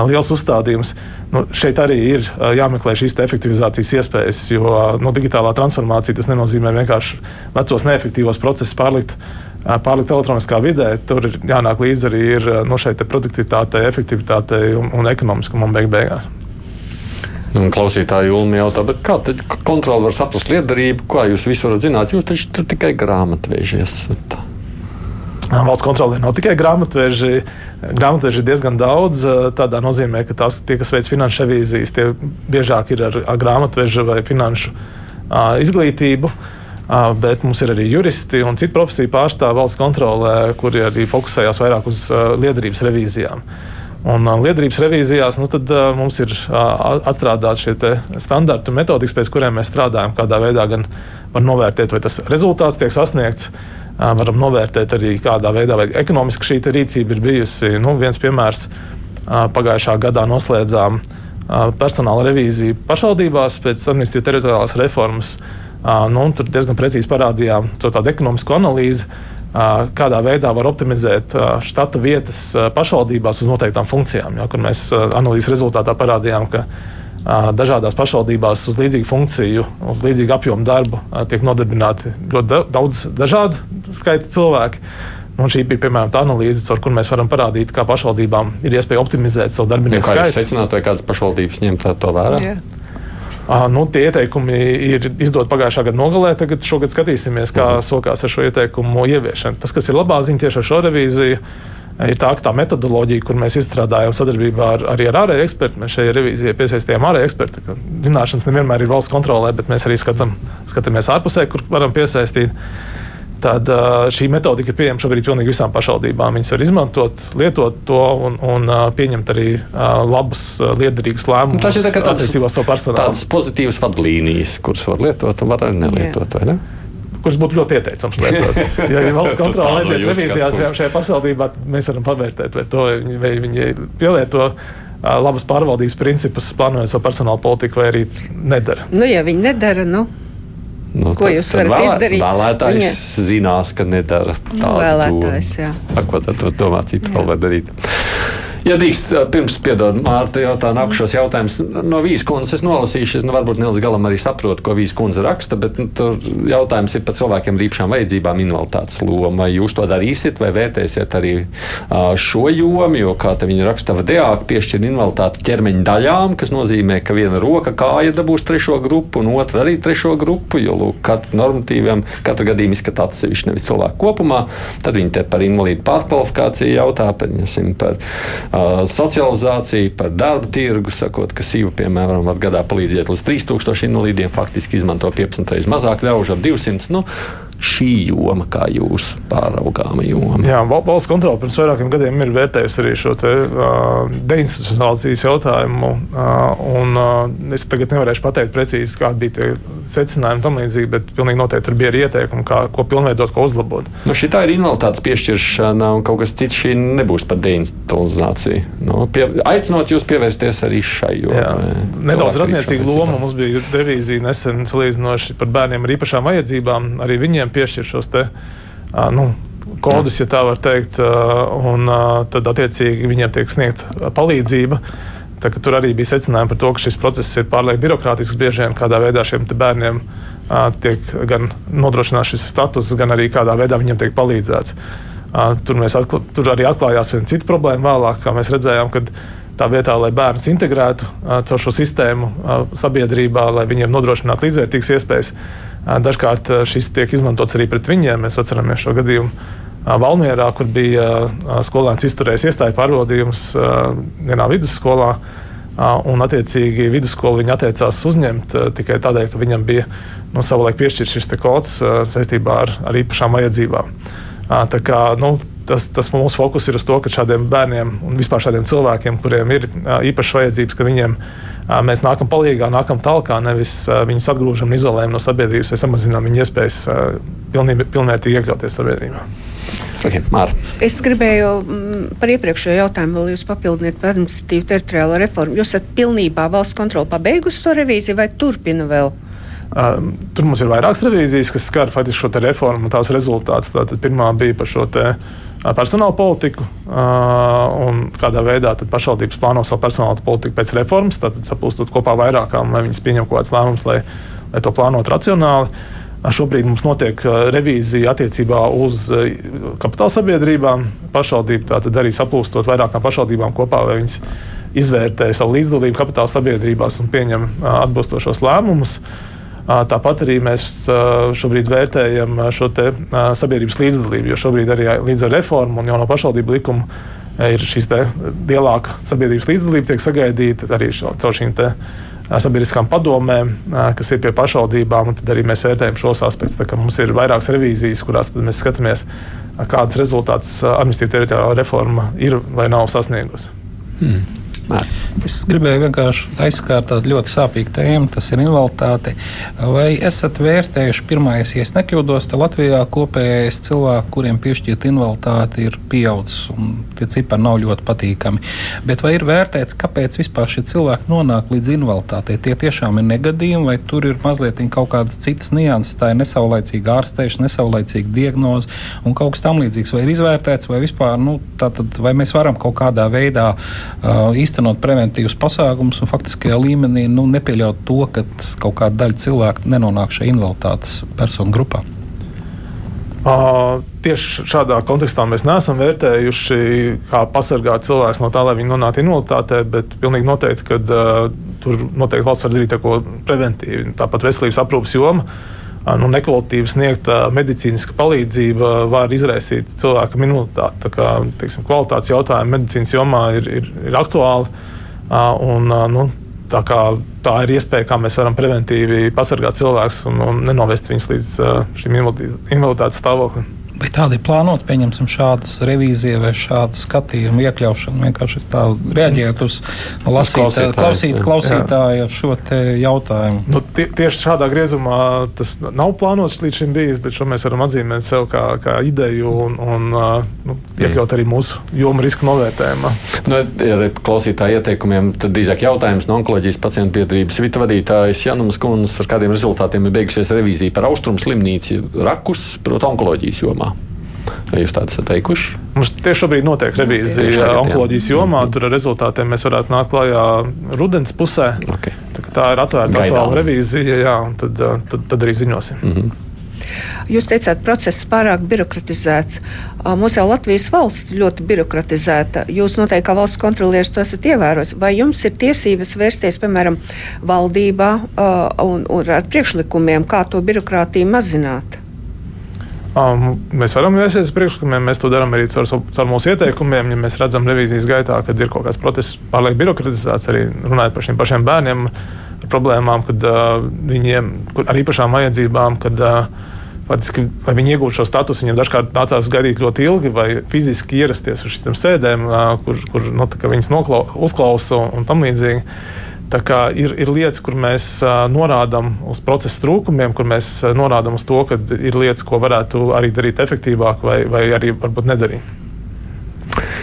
Speaker 2: liels uzstādījums, nu, šeit arī ir jāmeklē šīs efektivizācijas iespējas, jo nu, digitālā transformācija tas nenozīmē vienkārši vecos neefektīvos procesus pārlikt pārlikt elektroniskā vidē, tur ir jānāk līdzi arī ir, no nu, šeit produktivitātei, efektivitātei un, un ekonomiskumam beig beigās.
Speaker 1: Un klausītāji Ulmi jautā, kā tad kontroli var saprast liederību, kā jūs visu varat zināt? Jūs taču tikai grāmatvēži esat.
Speaker 2: Valsts kontrolē nav tikai grāmatveži. Grāmatveži ir diezgan daudz. Tādā nozīmē, ka tās, tie, kas veic finanšu revīzijas, tie biežāk ir ar, ar grāmatveža vai finanšu uh, izglītību. Uh, bet mums ir arī juristi un citu profesiju pārstāvji valsts kontrolē, kuri arī fokusējās vairāk uz liederības revīzijām. Un liederības revīzijās nu, tad, uh, mums ir uh, atstrādāti šie standarti un metodikas, pēc kuriem mēs strādājam. Kādā veidā gan var novērtēt, vai tas rezultāts tiek sasniegts, uh, varam novērtēt arī, kādā veidā ekonomiski šī rīcība ir bijusi. Nu, viens piemērs pagājušā gadā noslēdzām personāla revīziju pašvaldībās pēc administratīvas teritoriālās reformas. Nu, tur diezgan precīzi parādījām to tādu ekonomisku analīzi, kādā veidā var optimizēt štata vietas pašvaldībās uz noteiktām funkcijām. Ja, kur mēs analīzes rezultātā parādījām, ka dažādās pašvaldībās uz līdzīgu funkciju, uz līdzīgu apjomu darbu tiek nodarbināti ļoti daudz dažādu skaitu cilvēku. Un šī bija piemēram tā analīze, ar kuru mēs varam parādīt, kā pašvaldībām ir iespēja optimizēt savu darbinieku
Speaker 1: skaitu. Kā jūs secināt, vai kādas pašvaldības ņem to vērā? Yeah.
Speaker 2: Nu, tie ieteikumi ir izdoti pagājušā gada nogalē. Tagad šogad skatīsimies, kā mhm. sokās ar šo ieteikumu ieviešanu. Tas, kas ir labā ziņa tieši ar šo revīziju, ir tā, tā metodoloģija, kur mēs izstrādājam sadarbībā ar, arī ar ārēju ekspertu, mēs šajā revīzijā piesaistījām ārēju ekspertu. Zināšanas nevienmēr ir valsts kontrolē, bet mēs arī skatām, skatāmies ārpusē, kur varam piesaistīt. Tad šī metodika ir pieejama šobrīd pilnīgi visām pašvaldībām. Viņas var izmantot, lietot to un, un pieņemt arī labus, liederīgus lēmumus. Nu, tas ir tā savu personālu.
Speaker 1: Tādas pozitīvas vadlīnijas, kuras var lietot un var arī nelietot, vai ne?
Speaker 2: kurš būtu ļoti ieteicams lietot. Ja valsts kontrole aizies revīzijā šajā pašvaldībā, mēs varam pavērtēt, vai, to, vai viņi pielieto labas pārvaldības principus, plānojot savu personāla politiku, vai arī nedara.
Speaker 3: Nu, ja viņi nedara, nu. Nu, ko tad, jūs varat vēlē, izdarīt?
Speaker 1: Vēlētājs Viņa... zinās, ka nedara tādu. Nu,
Speaker 3: vēlētājs, jā.
Speaker 1: Ko tad domā, citu vēl var darīt? Ja drīkst, pirms piedod Mārta jautā nākušos jautājumus, no Vīskundas es nolasīšu, es nu, varbūt ne līdz galam arī saprotu, ko Vīskundze raksta, bet nu, tur jautājums ir par cilvēkiem ar īpašām vajadzībām invaliditātes lomu. Vai jūs to darīsiet vai vērtēsiet arī šo jomu, jo, kā te viņi raksta, VDAK piešķir invaliditāti ķermeņa daļām, kas nozīmē, ka viena roka kāja dabūs trešo grupu un otra arī trešo grupu, jo, lūk, katra normatīviem, katra gadījuma izskata atsevišķi nevis cilvēku kopumā. Tad viņi te par invalīdu pārkvalifikāciju jautā, par, par socializāciju, par darba tirgu, sakot, ka SIVA, piemēram, var gadā palīdzēt līdz 3000 invalīdiem, faktiski izmanto 15 reizes mazāk ļaužu, ap 200. Nu, šī joma, kā jūs pāraugāma joma?
Speaker 2: Jā, valsts kontrole pirms vairākiem gadiem ir vērtējusi arī šo te, uh, deinstitucionalizācijas jautājumu. Uh, un, uh, es tagad nevarēšu pateikt precīzi, kādi bija tie secinājumi tam līdzīgi, bet pilnīgi noteikti tur bija arī ieteikumi, kā, ko pilnveidot, ko uzlabot.
Speaker 1: Nu, šī ir invaliditātes piešķiršana un kaut kas cits. Šī nebūs par deinstitucionalizāciju. Nu, pie, aicinot jūs pievērsties arī šai jomai.
Speaker 2: Nedaudz radniecīga loma mums bija revīzija nesen salīdzinoši par bērniem ar īpašām vajadzībām. Arī viņiem viņiem piešķir šos te, nu, kodus, ja tā var teikt, un tad attiecīgi viņiem tiek sniegta palīdzība. Tā, tur arī bija secinājumi par to, ka šis process ir pārlieku birokrātisks. Bieži vien kādā veidā šiem bērniem tiek gan nodrošināts šis status, gan arī kādā veidā viņiem tiek palīdzēts. Tur, atkla, tur arī atklājās viena cita problēma vēlāk, kā mēs redzējām, tā vietā, lai bērnus integrētu caur šo sistēmu sabiedrībā, lai viņiem nodrošinātu līdzvērtīgas iespējas Dažkārt šis tiek izmantots arī pret viņiem. Mēs atceramies šo gadījumu Valmjerā, kur bija skolēns izturējis iestāju pārbaudījumus vienā vidusskolā. Un, attiecīgi, vidusskolu viņi atteicās uzņemt tikai tādēļ, ka viņam bija nu, savulaik piešķirts šis kods saistībā ar, ar īpašām vajadzībām. Tā kā, nu, tas, tas mūsu fokus ir uz to, ka šādiem bērniem un vispār šādiem cilvēkiem, kuriem ir īpašas vajadzības, ka viņiem mēs nākam palīdzīgā, nākam tālāk, nevis viņus atgrūžam un izolējam no sabiedrības vai samazinām viņu iespējas pilnvērtīgi iekļauties sabiedrībā.
Speaker 1: Okay, Māra.
Speaker 3: es gribēju mm, par iepriekšējo jautājumu vēl jūs papildināt par administratīvu teritoriālo reformu. Jūs esat pilnībā valsts kontroli pabeigusi to revīziju vai turpina vēl?
Speaker 2: Uh, tur mums ir vairākas revīzijas, kas skar faktiski šo reformu un tās rezultātus. Tātad pirmā bija par šo personāla politiku uh, un kādā veidā pašvaldības plāno savu personāla politiku pēc reformas, tad sapulstot kopā vairākām, lai viņas pieņem kaut kādas lēmumus, lai, lai to plānotu racionāli. Šobrīd mums notiek revīzija attiecībā uz kapitāla sabiedrībām. Pašvaldība tātad arī saplūstot vairākām pašvaldībām kopā, vai viņas izvērtē savu līdzdalību kapitāla sabiedrībās un pieņem atbilstošos lēmumus. Tāpat arī mēs šobrīd vērtējam šo sabiedrības līdzdalību, jo šobrīd arī līdz ar reformu un jauno pašvaldību likumu ir šīs lielāka sabiedrības līdzdalība, tiek sagaidīta arī šo, caur šīm sabiedriskām padomēm, kas ir pie pašvaldībām. Tad arī mēs vērtējam šos aspektus. Mums ir vairākas revīzijas, kurās mēs skatāmies, kādas rezultātus administratīvā teritoriālā reforma ir vai nav sasniegusi.
Speaker 4: Hmm. Mēr. Es gribēju vienkārši aizskārt tādu ļoti sāpīgu tēmu, tas ir invaliditāte. Vai esat vērtējuši, pirmais, ja nekļūdos, tad Latvijā kopējais cilvēku, kuriem piešķirt invaliditāti, ir pieaudzis, un tie cipari nav ļoti patīkami. Bet vai ir vērtēts, kāpēc vispār šie cilvēki nonāk līdz invaliditātei? Tie tiešām ir negadījumi, vai tur ir mazliet kaut kādas citas nianses, tā ir nesaulaicīga ārstēšana, nesaulaicīga diagnoze un kaut kas tamlīdzīgs. Vai ir izvērtēts, vai vispār, nu, tātad, vai mēs varam kaut kādā veidā uh, īstenot īstenot preventīvus pasākumus un faktiskajā līmenī nu, nepieļaut to, ka kaut kāda daļa cilvēku nenonāk šajā invaliditātes personu grupā.
Speaker 2: Uh, tieši šādā kontekstā mēs neesam vērtējuši, kā pasargāt cilvēku no tā, lai viņi nonāktu invaliditātē, bet pilnīgi noteikti, ka uh, tur noteikti valsts var darīt ko preventīvi. Tāpat veselības aprūpas joma. Uh, nu, nekvalitatīva sniegta medicīniska palīdzība var izraisīt cilvēku minoritāti. Tā kā teiksim, kvalitātes jautājumi medicīnas jomā ir, ir, ir aktuāli. Uh, un, uh, nu, Tā, kā, tā ir iespēja, kā mēs varam preventīvi pasargāt cilvēkus un, un nenovest viņus līdz šim invaliditātes stāvoklim.
Speaker 4: Vai tādi ir plānoti, pieņemsim, šādas revīzijas vai šādu skatījumu iekļaušanu? Vienkārši tā reaģēt uz nu, lasītāju, klausīt, klausītāju šo jautājumu.
Speaker 2: Nu, tie, tieši šādā griezumā tas nav plānots līdz šim bijis, bet šo mēs varam atzīmēt sev kā, kā ideju un, un nu, iekļaut arī mūsu jomu riska novērtējumā.
Speaker 1: Nu, ja klausītāju ieteikumiem, tad drīzāk jautājums no onkoloģijas pacientu biedrības vita vadītājas Janumas Kundas, ar kādiem rezultātiem ir beigusies revīzija par austrumu slimnīcu rakus, proti, onkoloģijas jomā. Vai jūs tādu esat teikuši?
Speaker 2: Mums tieši šobrīd notiek revīzija onkoloģijas jomā. Mm. Tur ar rezultātiem mēs varētu nākt klajā rudens pusē. Okay. Tā, tā ir atvērta aktuāla revīzija, jā, tad, tad, tad arī ziņosim. Mm -hmm.
Speaker 3: Jūs teicāt, process pārāk birokratizēts. Mūsu jau Latvijas valsts ļoti birokratizēta. Jūs noteikti kā valsts kontrolieris to esat ievērojis. Vai jums ir tiesības vērsties, piemēram, valdībā un, un ar priekšlikumiem, kā to birokrātiju mazināt?
Speaker 2: Um, mēs varam uz priekšlikumiem, mēs to darām arī caur, caur mūsu ieteikumiem. Ja mēs redzam revīzijas gaitā, ka ir kaut kāds process pārlieku birokratizēts, arī runājot par šiem pašiem bērniem, problēmām, kad uh, viņiem ar īpašām vajadzībām, kad uh, Faktiski, lai viņi iegūtu šo statusu, viņiem dažkārt nācās gaidīt ļoti ilgi, vai fiziski ierasties uz šīm sēdēm, uh, kur, kur no, nu, viņas noklau, uzklausa un tam līdzīgi. Ir, ir lietas, kur mēs norādām uz procesa trūkumiem, kur mēs norādām uz to, ka ir lietas, ko varētu arī darīt efektīvāk, vai, vai arī varbūt nedarīt.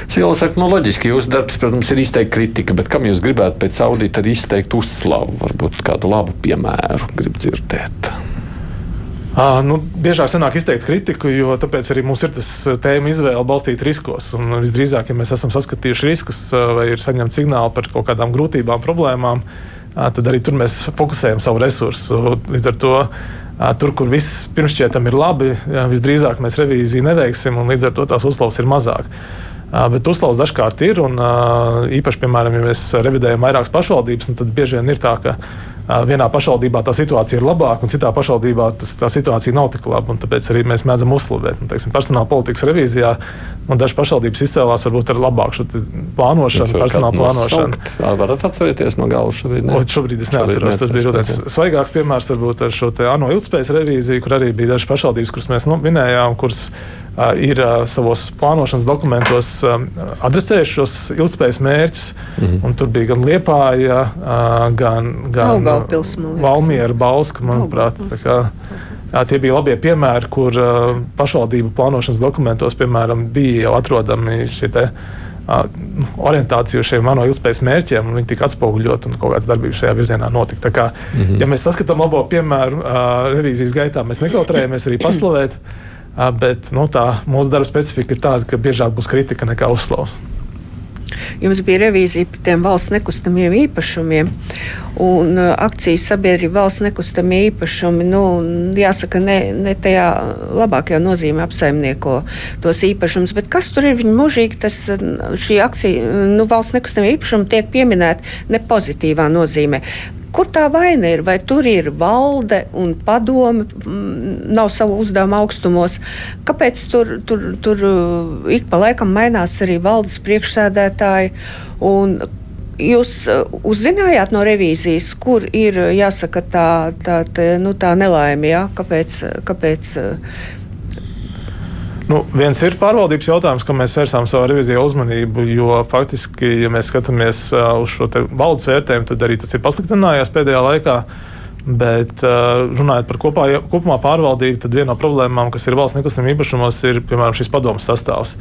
Speaker 1: Sila saka, nu, loģiski, jūsu darbs, protams, ir izteikti kritika, bet kam jūs gribētu pēc audita izteikt uzslavu, varbūt kādu labu piemēru grib dzirdēt?
Speaker 2: Uh, nu, biežāk sanāk izteikt kritiku, jo tāpēc arī mums ir tas tēma izvēle balstīt riskos. Un visdrīzāk, ja mēs esam saskatījuši riskus vai ir saņemti signāli par kaut kādām grūtībām, problēmām, tad arī tur mēs fokusējam savu resursu. Līdz ar to tur, kur viss pirmšķietam ir labi, visdrīzāk mēs revīziju neveiksim, un līdz ar to tās uzslavas ir mazāk. Bet uzslavas dažkārt ir, un īpaši, piemēram, ja mēs revidējam vairākas pašvaldības, nu, tad bieži vien ir tā, ka vienā pašvaldībā tā situācija ir labāka, un citā pašvaldībā tas, tā situācija nav tik laba. Tāpēc arī mēs mēdzam uzslavēt. Nu, teiksim, personāla politikas revīzijā dažas pašvaldības izcēlās varbūt ar labāku plānošanu, personāla plānošanu.
Speaker 1: Tā varat atcerēties no galvas šobrīd. Ne?
Speaker 2: O, šobrīd es neatceros. Tas bija ļoti svaigāks piemērs varbūt ar šo ANO ilgspējas revīziju, kur arī bija dažas pašvaldības, kuras mēs nu, minējām, kuras uh, ir uh, savos plānošanas dokumentos uh, adresējuši šos ilgspējas mērķus. Mm -hmm. Tur bija gan Liepāja, uh, gan, gan Valmiera, Bauska, manuprāt. Jā, tie bija labie piemēri, kur uh, pašvaldību plānošanas dokumentos, piemēram, bija jau atrodami šie te, uh, orientācija uz šiem mano ilgspējas mērķiem, un viņi tika atspoguļot, un kaut kādas darbības šajā virzienā notika. Tā kā, mm -hmm. Ja mēs saskatām labo piemēru uh, revīzijas gaitā, mēs nekautrējamies arī paslavēt, uh, bet nu, tā mūsu darba specifika ir tāda, ka biežāk būs kritika nekā uzslavas.
Speaker 3: Jums bija revīzija par tiem valsts nekustamiem īpašumiem un uh, akcijas sabiedrība valsts nekustamie īpašumi. Nu, jāsaka, ne, ne tajā labākajā nozīmē apsaimnieko tos īpašumus, bet kas tur ir viņa mūžīgi, tas šī akcija, nu, valsts nekustamie īpašumi tiek pieminēti ne pozitīvā nozīmē. Kur tā vaina ir? Vai tur ir valde un padome, mm, nav savu uzdevumu augstumos? Kāpēc tur, tur, tur uh, ik pa laikam mainās arī valdes priekšsēdētāji? Jūs uh, uzzinājāt no revīzijas, kur ir jāsaka tā, tā, tā, nu, tā nelaime, ja? kāpēc, kāpēc
Speaker 2: Nu, viens ir pārvaldības jautājums, kam mēs vērsām savā revizijā uzmanību, jo faktiski, ja mēs skatāmies uz šo valdes vērtējumu, tad arī tas ir pasliktinājies pēdējā laikā. Bet runājot par kopā, kopumā pārvaldību, tad viena no problēmām, kas ir valsts nekustamiem īpašumos, ir piemēram šis padomus sastāvs.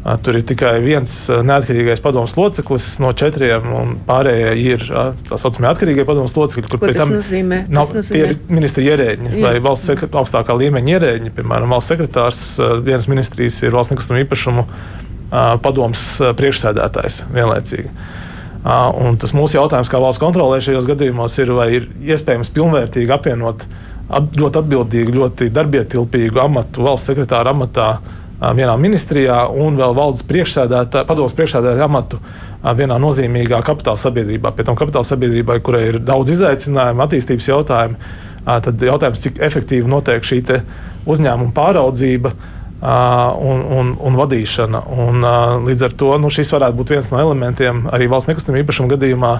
Speaker 2: Tur ir tikai viens neatkarīgais padomus loceklis no četriem, un pārējie ir tā saucamie atkarīgie padomus locekļi,
Speaker 3: kur pēc tam
Speaker 2: nozīmē? nav ir ministri ierēģi Jā. vai valsts sekret, augstākā līmeņa ierēģi. Piemēram, valsts sekretārs vienas ministrijas ir valsts nekustamā īpašuma padomus priekšsēdētājs vienlaicīgi. Un tas mūsu jautājums, kā valsts kontrolē šajos gadījumos, ir, vai ir iespējams pilnvērtīgi apvienot ļoti atbildīgu, ļoti darbietilpīgu amatu valsts sekretāra amatā vienā ministrijā un vēl valdes priekšsēdētāja, padomus priekšsēdētāja amatu vienā nozīmīgā kapitāla sabiedrībā. Pēc tam kapitāla sabiedrībai, kurai ir daudz izaicinājumu, attīstības jautājumu, tad jautājums, cik efektīvi notiek šī uzņēmuma pāraudzība. Un, un, un vadīšana. Un, līdz ar to nu, šis varētu būt viens no elementiem arī valsts nekustamā īpašuma gadījumā,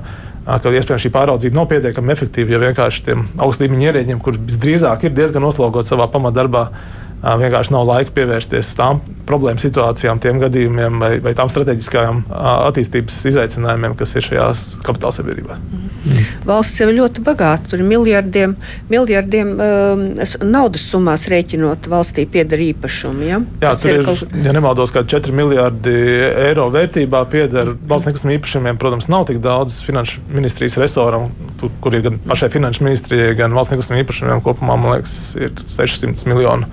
Speaker 2: ka iespējams šī pāraudzība nav pietiekami efektīva, jo vienkārši tiem augstlīmeņa ierēģiem, kuriem visdrīzāk ir diezgan noslogots savā pamatdarbā, vienkārši nav laika pievērsties tām problēmu situācijām, tiem gadījumiem vai, vai tām strateģiskajām attīstības izaicinājumiem, kas ir šajās kapitāla sabiedrībās.
Speaker 3: Mm. Valsts jau ir ļoti bagāta. Tur ir miljardiem, miljardiem um, naudas summās rēķinot valstī pieder īpašumi. Ja?
Speaker 2: Jā, Tas tur ir, kaut... ja nemaldos, kā 4 miljardi eiro vērtībā pieder valsts nekustamiem īpašumiem. Protams, nav tik daudz finanšu ministrijas resoram, tur, kur ir gan pašai finanšu ministrijai, gan valsts nekustamiem īpašumiem kopumā, man liekas, ir 600 miljonu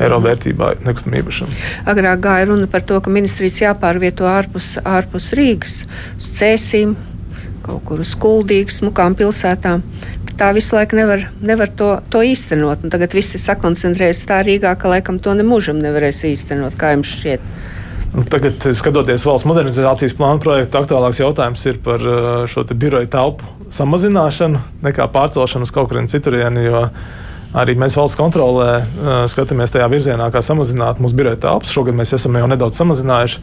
Speaker 2: eiro vērtībā nekustamā īpašuma.
Speaker 3: Agrāk gāja runa par to, ka ministrijas jāpārvieto ārpus, ārpus Rīgas, uz Cēsīm, kaut kur uz Kuldīgas, smukām pilsētām. Tā visu laiku nevar, nevar to, to īstenot. Un tagad viss ir sakoncentrējies tā Rīgā, ka laikam to nemūžam nevarēs īstenot. Kā jums šķiet?
Speaker 2: Tagad, skatoties valsts modernizācijas plānu projektu, aktuālāks jautājums ir par uh, šo biroju telpu samazināšanu nekā pārcelšanu uz kaut kurienu citurienu. Arī mēs valsts kontrolē uh, skatāmies tajā virzienā, kā samazināt mūsu biroja telpas. Šogad mēs esam jau nedaudz samazinājuši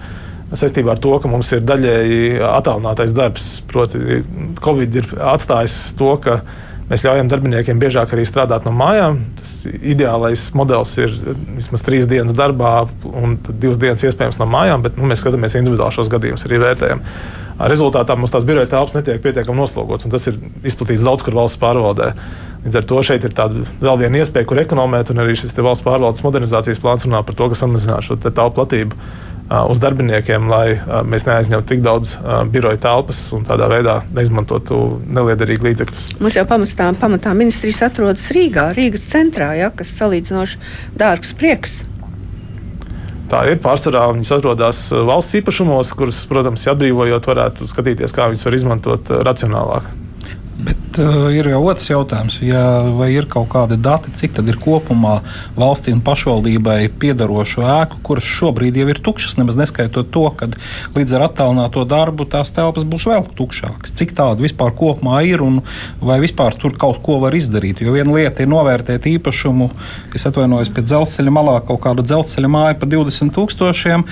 Speaker 2: saistībā ar to, ka mums ir daļēji attālinātais darbs. Proti, Covid ir atstājis to, ka mēs ļaujam darbiniekiem biežāk arī strādāt no mājām. Tas ideālais modelis ir vismaz trīs dienas darbā un divas dienas iespējams no mājām, bet nu, mēs skatāmies individuāli šos gadījumus, arī vērtējam. Rezultātā mums tās biroja telpas netiek pietiekami noslogotas, un tas ir izplatīts daudz kur valsts pārvaldē. Līdz ar to šeit ir vēl viena iespēja, kur ekonomēt, un arī šis valsts pārvaldes modernizācijas plāns runā par to, ka samazināt šo telpu platību uz darbiniekiem, lai mēs neaizņemtu tik daudz biroja telpas un tādā veidā neizmantotu neliederīgi līdzekļus.
Speaker 3: Mums jau pamatā, pamatā ministrijas atrodas Rīgā, Rīgas centrā, ja, kas salīdzinoši dārgs prieks.
Speaker 2: Tā ir pārsvarā. Viņas atrodas valsts īpašumos, kurus, protams, atbrīvojot, varētu skatīties, kā viņas var izmantot racionālāk.
Speaker 4: Bet Bet uh, ir jau otrs jautājums, ja, vai ir kaut kādi dati, cik tad ir kopumā valstī un pašvaldībai piedarošo ēku, kuras šobrīd jau ir tukšas, nemaz neskaitot to, ka līdz ar attālināto darbu tās telpas būs vēl tukšākas. Cik tādu vispār kopumā ir un vai vispār tur kaut ko var izdarīt? Jo viena lieta ir novērtēt īpašumu, es atvainojos pie dzelzceļa malā kaut kādu dzelzceļa māju par 20 tūkstošiem,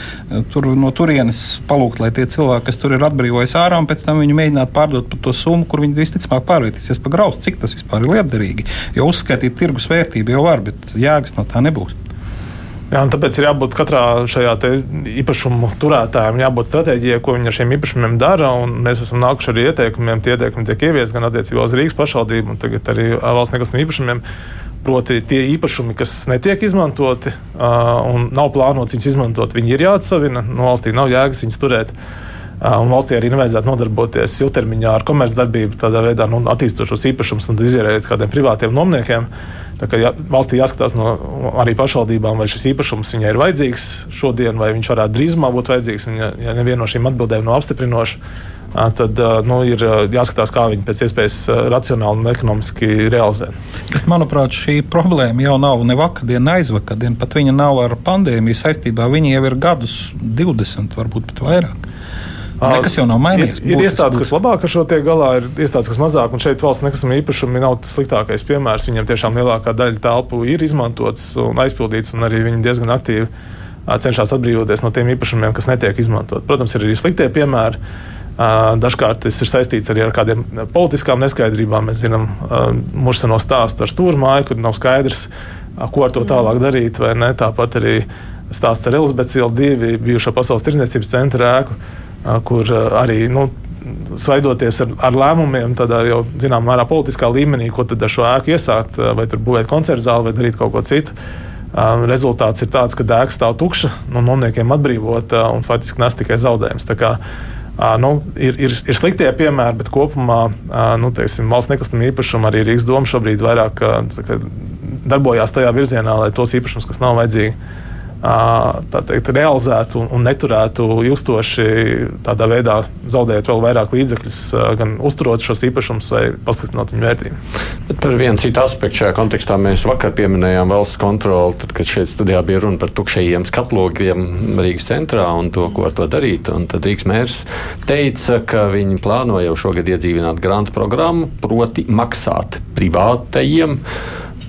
Speaker 4: tur no turienes palūgt, lai tie cilvēki, kas tur ir atbrīvojušies ārā, un pēc tam viņi mēģinātu pārdot par to summu, kur viņi visticamāk pārvietīsies pa graudu, cik tas vispār ir lietderīgi. Jo uzskaitīt tirgus vērtību jau var, bet jēgas no tā nebūs.
Speaker 2: Jā, tāpēc ir jābūt katrā šajā īpašumu turētājam, jābūt stratēģijai, ko viņi ar šiem īpašumiem dara. Mēs esam nākuši ar ieteikumiem, tie ieteikumi tiek ieviesti gan attiecībā uz Rīgas pašvaldību, gan tagad arī valsts nekustamiem īpašumiem. Proti, tie īpašumi, kas netiek izmantoti uh, un nav plānots viņus izmantot, viņi ir jāatsavina. No valstī nav jēgas viņus turēt. Uh, un valstī arī nevajadzētu nodarboties ilgtermiņā ar komercdarbību, tādā veidā nu, attīstot šos īpašumus un izierēt kādiem privātiem nomniekiem. Tā kā jā, valstī jāskatās no arī pašvaldībām, vai šis īpašums viņai ir vajadzīgs šodien, vai viņš varētu drīzumā būt vajadzīgs. Un, ja, ja neviena no šīm atbildēm nav apstiprinoša, tad nu, ir jāskatās, kā viņi pēc iespējas racionāli un ekonomiski realizē.
Speaker 4: Manuprāt, šī problēma jau nav ne vakardien, ne aizvakardien, pat viņa nav ar pandēmiju saistībā. Viņa jau ir gadus 20, varbūt pat vairāk. Nekas jau nav mainījies.
Speaker 2: Ir, ir iestādes, kas labāk ar šo tiek galā, ir iestādes, kas mazāk, un šeit valsts nekustamā īpašuma nav tas sliktākais piemērs. Viņam tiešām lielākā daļa telpu ir izmantotas un aizpildītas, un arī viņi diezgan aktīvi cenšas atbrīvoties no tiem īpašumiem, kas netiek izmantot. Protams, ir arī sliktie piemēri. Dažkārt tas ir saistīts arī ar kādiem politiskām neskaidrībām. Mēs zinām, mūsu seno stāstu ar stūrmāju, kur nav skaidrs, ko ar to tālāk darīt. Tāpat arī stāsts ar Elizabetes ielu divi bijušo Pasaules tirdzniecības centra ēku, kur arī nu, svaidoties ar, ar lēmumiem, tādā jau zināmā mērā politiskā līmenī, ko tad ar šo ēku iesākt, vai tur būvēt koncertu zāli vai darīt kaut ko citu. Rezultāts ir tāds, ka dēka stāv tukša, no nomniekiem atbrīvota un faktiski nes tikai zaudējums. Nu, ir, ir, ir sliktie piemēri, bet kopumā nu, teiksim, valsts nekustamā īpašuma arī Rīgas doma šobrīd vairāk darbojās tajā virzienā, lai tos īpašumus, kas nav vajadzīgi, teikt, realizētu un, un neturētu ilgstoši tādā veidā, zaudējot vēl vairāk līdzekļus, gan uzturot šos īpašumus vai pasliktinot viņu vērtību.
Speaker 1: Bet par vienu citu aspektu šajā kontekstā mēs vakar pieminējām valsts kontroli, tad, kad šeit studijā bija runa par tukšajiem skatlogiem Rīgas centrā un to, ko ar to darīt. Un tad Rīgas mērs teica, ka viņi plāno jau šogad iedzīvināt grantu programmu, proti maksāt privātajiem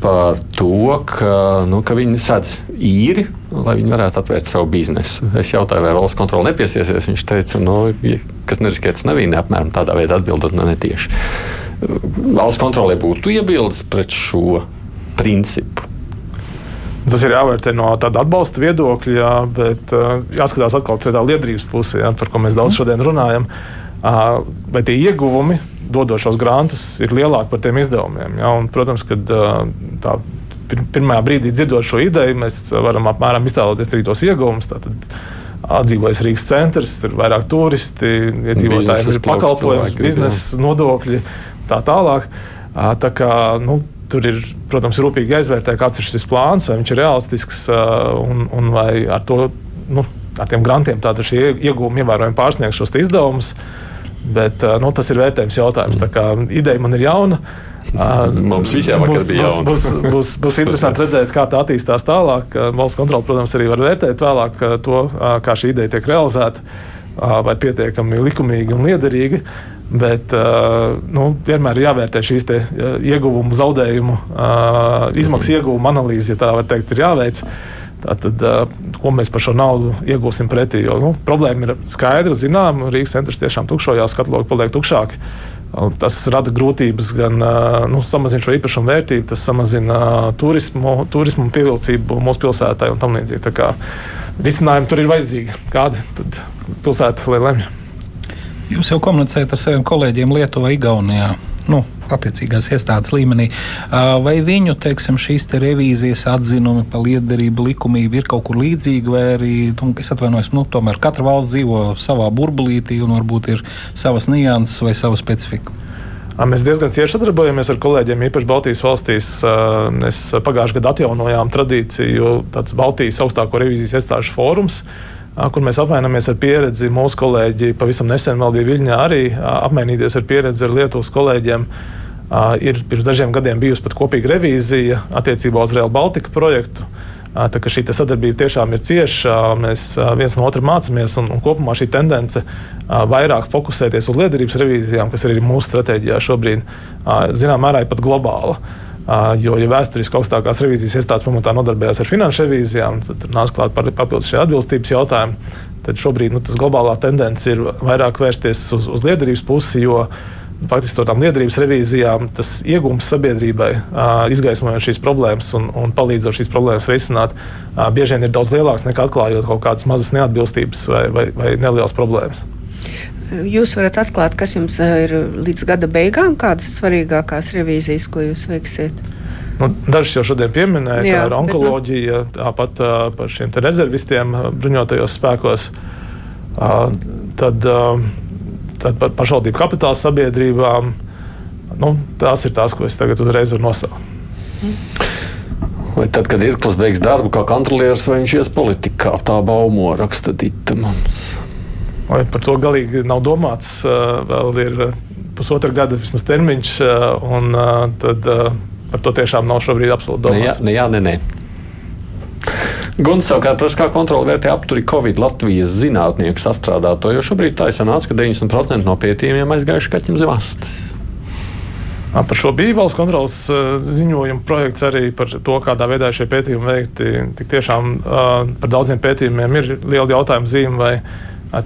Speaker 1: par to, ka, nu, ka viņi sēdz īri, lai viņi varētu atvērt savu biznesu. Es jautāju, vai valsts kontrole nepiesiesies. Viņš teica, nu, kas neriskēts nevīni, apmēram tādā veidā atbildot ne netieši. Valsts kontrolē būtu iebildes pret šo principu.
Speaker 2: Tas ir jāvērtē no tāda atbalsta viedokļa, jā, bet uh, jāskatās atkal tādā liederības pusē, jā, par ko mēs daudz šodien runājam. Uh, vai tie ieguvumi, dodot šos grantus, ir lielāki par tiem izdevumiem? Jā, un, protams, kad uh, tā pirmajā brīdī dzirdot šo ideju, mēs varam apmēram iztēloties arī tos ieguvumus. Atdzīvojas Rīgas centrs, ir vairāk turisti, iedzīvotājiem ir pakalpojums, biznesa nodokļi, tā tālāk. Tā kā, nu, tur ir, protams, rūpīgi jāizvērtē, kāds ir šis plāns, vai viņš ir realistisks un, un vai ar, to, nu, ar tiem grantiem šie iegūmi ievērojami pārsniegs šos izdevumus. Bet nu, tas ir vērtējums jautājums. Tā kā ideja man ir jauna.
Speaker 1: Mums visiem būs, bija
Speaker 2: būs, būs, būs, būs interesanti redzēt, kā tā attīstās tālāk. Valsts kontrole, protams, arī var vērtēt vēlāk to, kā šī ideja tiek realizēta, vai pietiekami likumīgi un liederīgi. Bet nu, vienmēr ir jāvērtē šīs ieguvumu, zaudējumu, izmaksu ieguvumu analīze, ja tā var teikt, ir jāveic. Tātad, ko mēs par šo naudu iegūsim pretī? Jo, nu, problēma ir skaidra, zinām, Rīgas centrs tiešām tukšojās, skatlogi paliek tukšāki. Tas rada grūtības gan nu, samazināt šo īpašumu vērtību, tas samazina turismu, turismu pievilcību mūsu pilsētai un tam līdzīgi. Risinājumi tur ir vajadzīgi. Kādi tad pilsēta lai lemj?
Speaker 4: Jūs jau komunicējat ar saviem kolēģiem Lietuvā, Igaunijā. Nu, attiecīgās iestādes līmenī. Vai viņu teiksim, šīs te revīzijas atzinumi par lietderību, likumību ir kaut kur līdzīgi, vai arī, nu, es atvainojos, nu, tomēr katra valsts dzīvo savā burbulītī un varbūt ir savas nianses vai sava specifika?
Speaker 2: Mēs diezgan cieši sadarbojamies ar kolēģiem, īpaši Baltijas valstīs. Mēs pagājušajā gadā atjaunojām tradīciju, tāds Baltijas augstāko revīzijas iestāžu fórums kur mēs apmainamies ar pieredzi. Mūsu kolēģi pavisam nesen vēl bija Viļņā arī apmainīties ar pieredzi ar Lietuvas kolēģiem. Ir pirms dažiem gadiem bijusi pat kopīga revīzija attiecībā uz Real Baltica projektu. Tā šī sadarbība tiešām ir cieša, mēs viens no otra mācāmies, un, un kopumā šī tendence vairāk fokusēties uz liederības revīzijām, kas ir arī mūsu stratēģijā šobrīd, zināmā mērā ir pat globāla. Jo, ja vēsturiski augstākās revīzijas iestādes pamatā nodarbojās ar finanšu revīzijām, tad nāca klāt papildus šie atbilstības jautājumi. Tad šobrīd nu, tas globālā tendence ir vairāk vērsties uz, uz liederības pusi, jo faktiski tādām liederības revīzijām, tas iegūms sabiedrībai, izgaismojot šīs problēmas un, un palīdzot šīs problēmas risināt, bieži vien ir daudz lielāks nekā atklājot kaut kādas mazas neatbilstības vai, vai, vai nelielas problēmas.
Speaker 3: Jūs varat atklāt, kas jums ir līdz gada beigām, kādas svarīgākās revīzijas, ko jūs veiksiet?
Speaker 2: Nu, Dažs jau šodien pieminēja, Jā, tā ir onkoloģija, bet, nu... tāpat par šiem rezervistiem bruņotajos spēkos. Tad, Tad par pašvaldību kapitāla sabiedrībām. Nu, tās ir tās, ko es tagad uzreiz varu nosaukt.
Speaker 1: Vai tad, kad Irklis beigs darbu kā kontrolieris, vai viņš ies politikā, tā baumo raksta Dita mums?
Speaker 2: Vai par to galīgi nav domāts. Vēl ir pusotra gada vismaz termiņš, un tad par to tiešām nav šobrīd absolūti domāts.
Speaker 1: Ne, jā, ne, jā, ne, ne. Guns savukārt prasa, kā kontrole vērtē apturi Covid Latvijas zinātnieku sastrādāto, jo šobrīd tā ir sanāca, ka 90% no pētījumiem aizgājuši kaķim zem astes.
Speaker 2: Par šo bija valsts kontrolas ziņojuma projekts arī par to, kādā veidā šie pētījumi veikti. Tik tiešām par daudziem pētījumiem ir liela jautājuma zīme, vai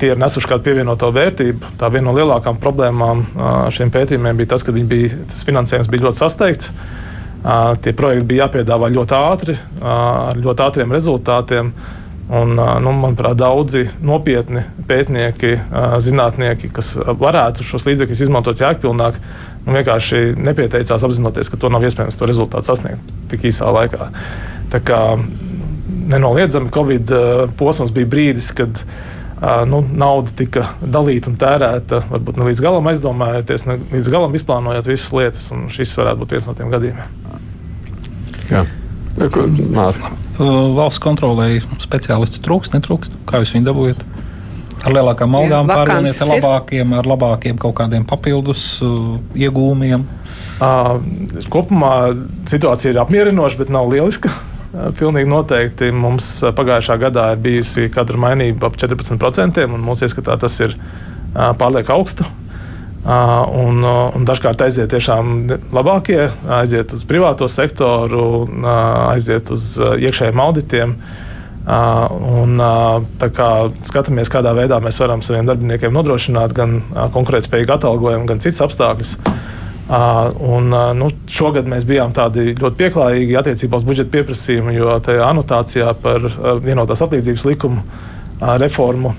Speaker 2: tie ir nesuši kādu pievienoto vērtību. Tā viena no lielākām problēmām šiem pētījumiem bija tas, ka bija, tas finansējums bija ļoti sasteigts. Tie projekti bija jāpiedāvā ļoti ātri, ar ļoti ātriem rezultātiem. Un, nu, manuprāt, daudzi nopietni pētnieki, zinātnieki, kas varētu šos līdzekļus izmantot jēgpilnāk, nu, vienkārši nepieteicās apzinoties, ka to nav iespējams to rezultātu sasniegt tik īsā laikā. Tā kā nenoliedzami Covid posms bija brīdis, kad nu, nauda tika dalīta un tērēta, varbūt ne līdz galam aizdomājoties, ne līdz galam izplānojot visas lietas. Šis varētu būt viens no tiem gadījumiem.
Speaker 1: Jā.
Speaker 4: Valsts kontrolē speciālistu trūkst, netrūkst. Kā jūs viņu dabūjat? Ar lielākām algām pārvieniet ar labākiem, ar labākiem kaut kādiem papildus uh, iegūmiem.
Speaker 2: Uh, kopumā situācija ir apmierinoša, bet nav lieliska. Uh, pilnīgi noteikti mums pagājušā gadā ir bijusi kadra mainība ap 14%, un mūsu ieskatā tas ir uh, pārlieku augstu. Un, un dažkārt aiziet tiešām labākie, aiziet uz privāto sektoru, aiziet uz iekšējiem auditiem. Un, kā skatāmies, kādā veidā mēs varam saviem darbiniekiem nodrošināt gan konkurētspējīgu atalgojumu, gan citas apstākļus. Un, nu, šogad mēs bijām ļoti pieklājīgi attiecībā uz budžeta pieprasījumu, jo tajā anotācijā par vienotās atlīdzības likumu reformu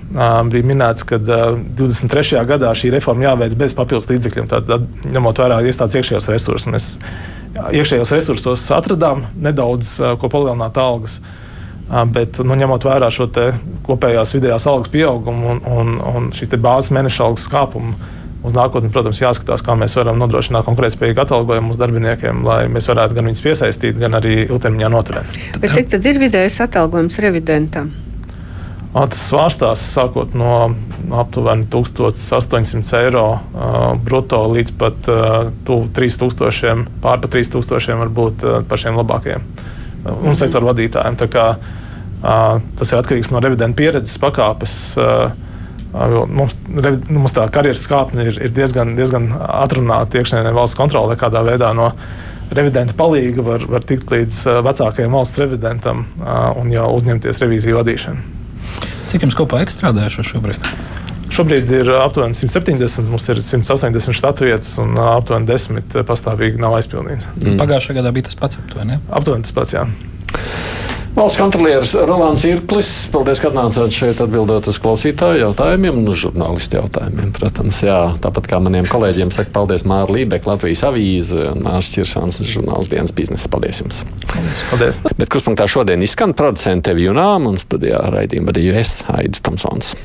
Speaker 2: bija minēts, ka 23. gadā šī reforma jāveic bez papildus līdzekļiem, tad ņemot vērā iestādes iekšējos resursus. Mēs iekšējos resursos atradām nedaudz ko palielināt algas. Bet, nu, ņemot vērā šo kopējās vidējās algas pieaugumu un, un, un šīs bāzes mēneša algas kāpumu, uz nākotni, protams, jāskatās, kā mēs varam nodrošināt konkurētspējīgu atalgojumu mūsu darbiniekiem, lai mēs varētu gan viņus piesaistīt, gan arī ilgtermiņā noturēt.
Speaker 3: Bet cik tad ir vidējais atalgojums revidentam?
Speaker 2: Tas svārstās sākot no aptuveni 1800 eiro uh, brutto līdz pat uh, 3000, pār pa 3000 varbūt uh, par šiem labākajiem uh, un sektoru vadītājiem. Tā kā, uh, tas ir atkarīgs no revidenta pieredzes pakāpes. Uh, Mums, mums tā karjeras kāpne ir, ir diezgan, diezgan atrunāta iekšēnē valsts kontrolē, kādā veidā no revidenta palīga var, var tikt līdz vecākajam valsts revidentam un jau uzņemties revīziju vadīšanu.
Speaker 4: Cik jums kopā ir strādājuši šobrīd?
Speaker 2: Šobrīd ir aptuveni 170, mums ir 180 štatu vietas, un aptuveni 10 pastāvīgi nav aizpildīti.
Speaker 4: Mm. Pagājušajā gadā bija tas pats aptuveni.
Speaker 2: Aptuveni tas pats, jā.
Speaker 1: Valsts kontrolieris Rolands Irklis, paldies, ka atnācāt šeit atbildot uz klausītāju jautājumiem un žurnālistu jautājumiem. Protams, jā, tāpat kā maniem kolēģiem saka, paldies Māra Lībek, Latvijas avīze un Mārs Čirsāns, žurnāls dienas biznesa. Paldies jums!
Speaker 2: Paldies! paldies.
Speaker 1: Bet kurspunktā šodien izskan producente Vijunām un studijā raidījuma vadīju es, Aidis Tomsons.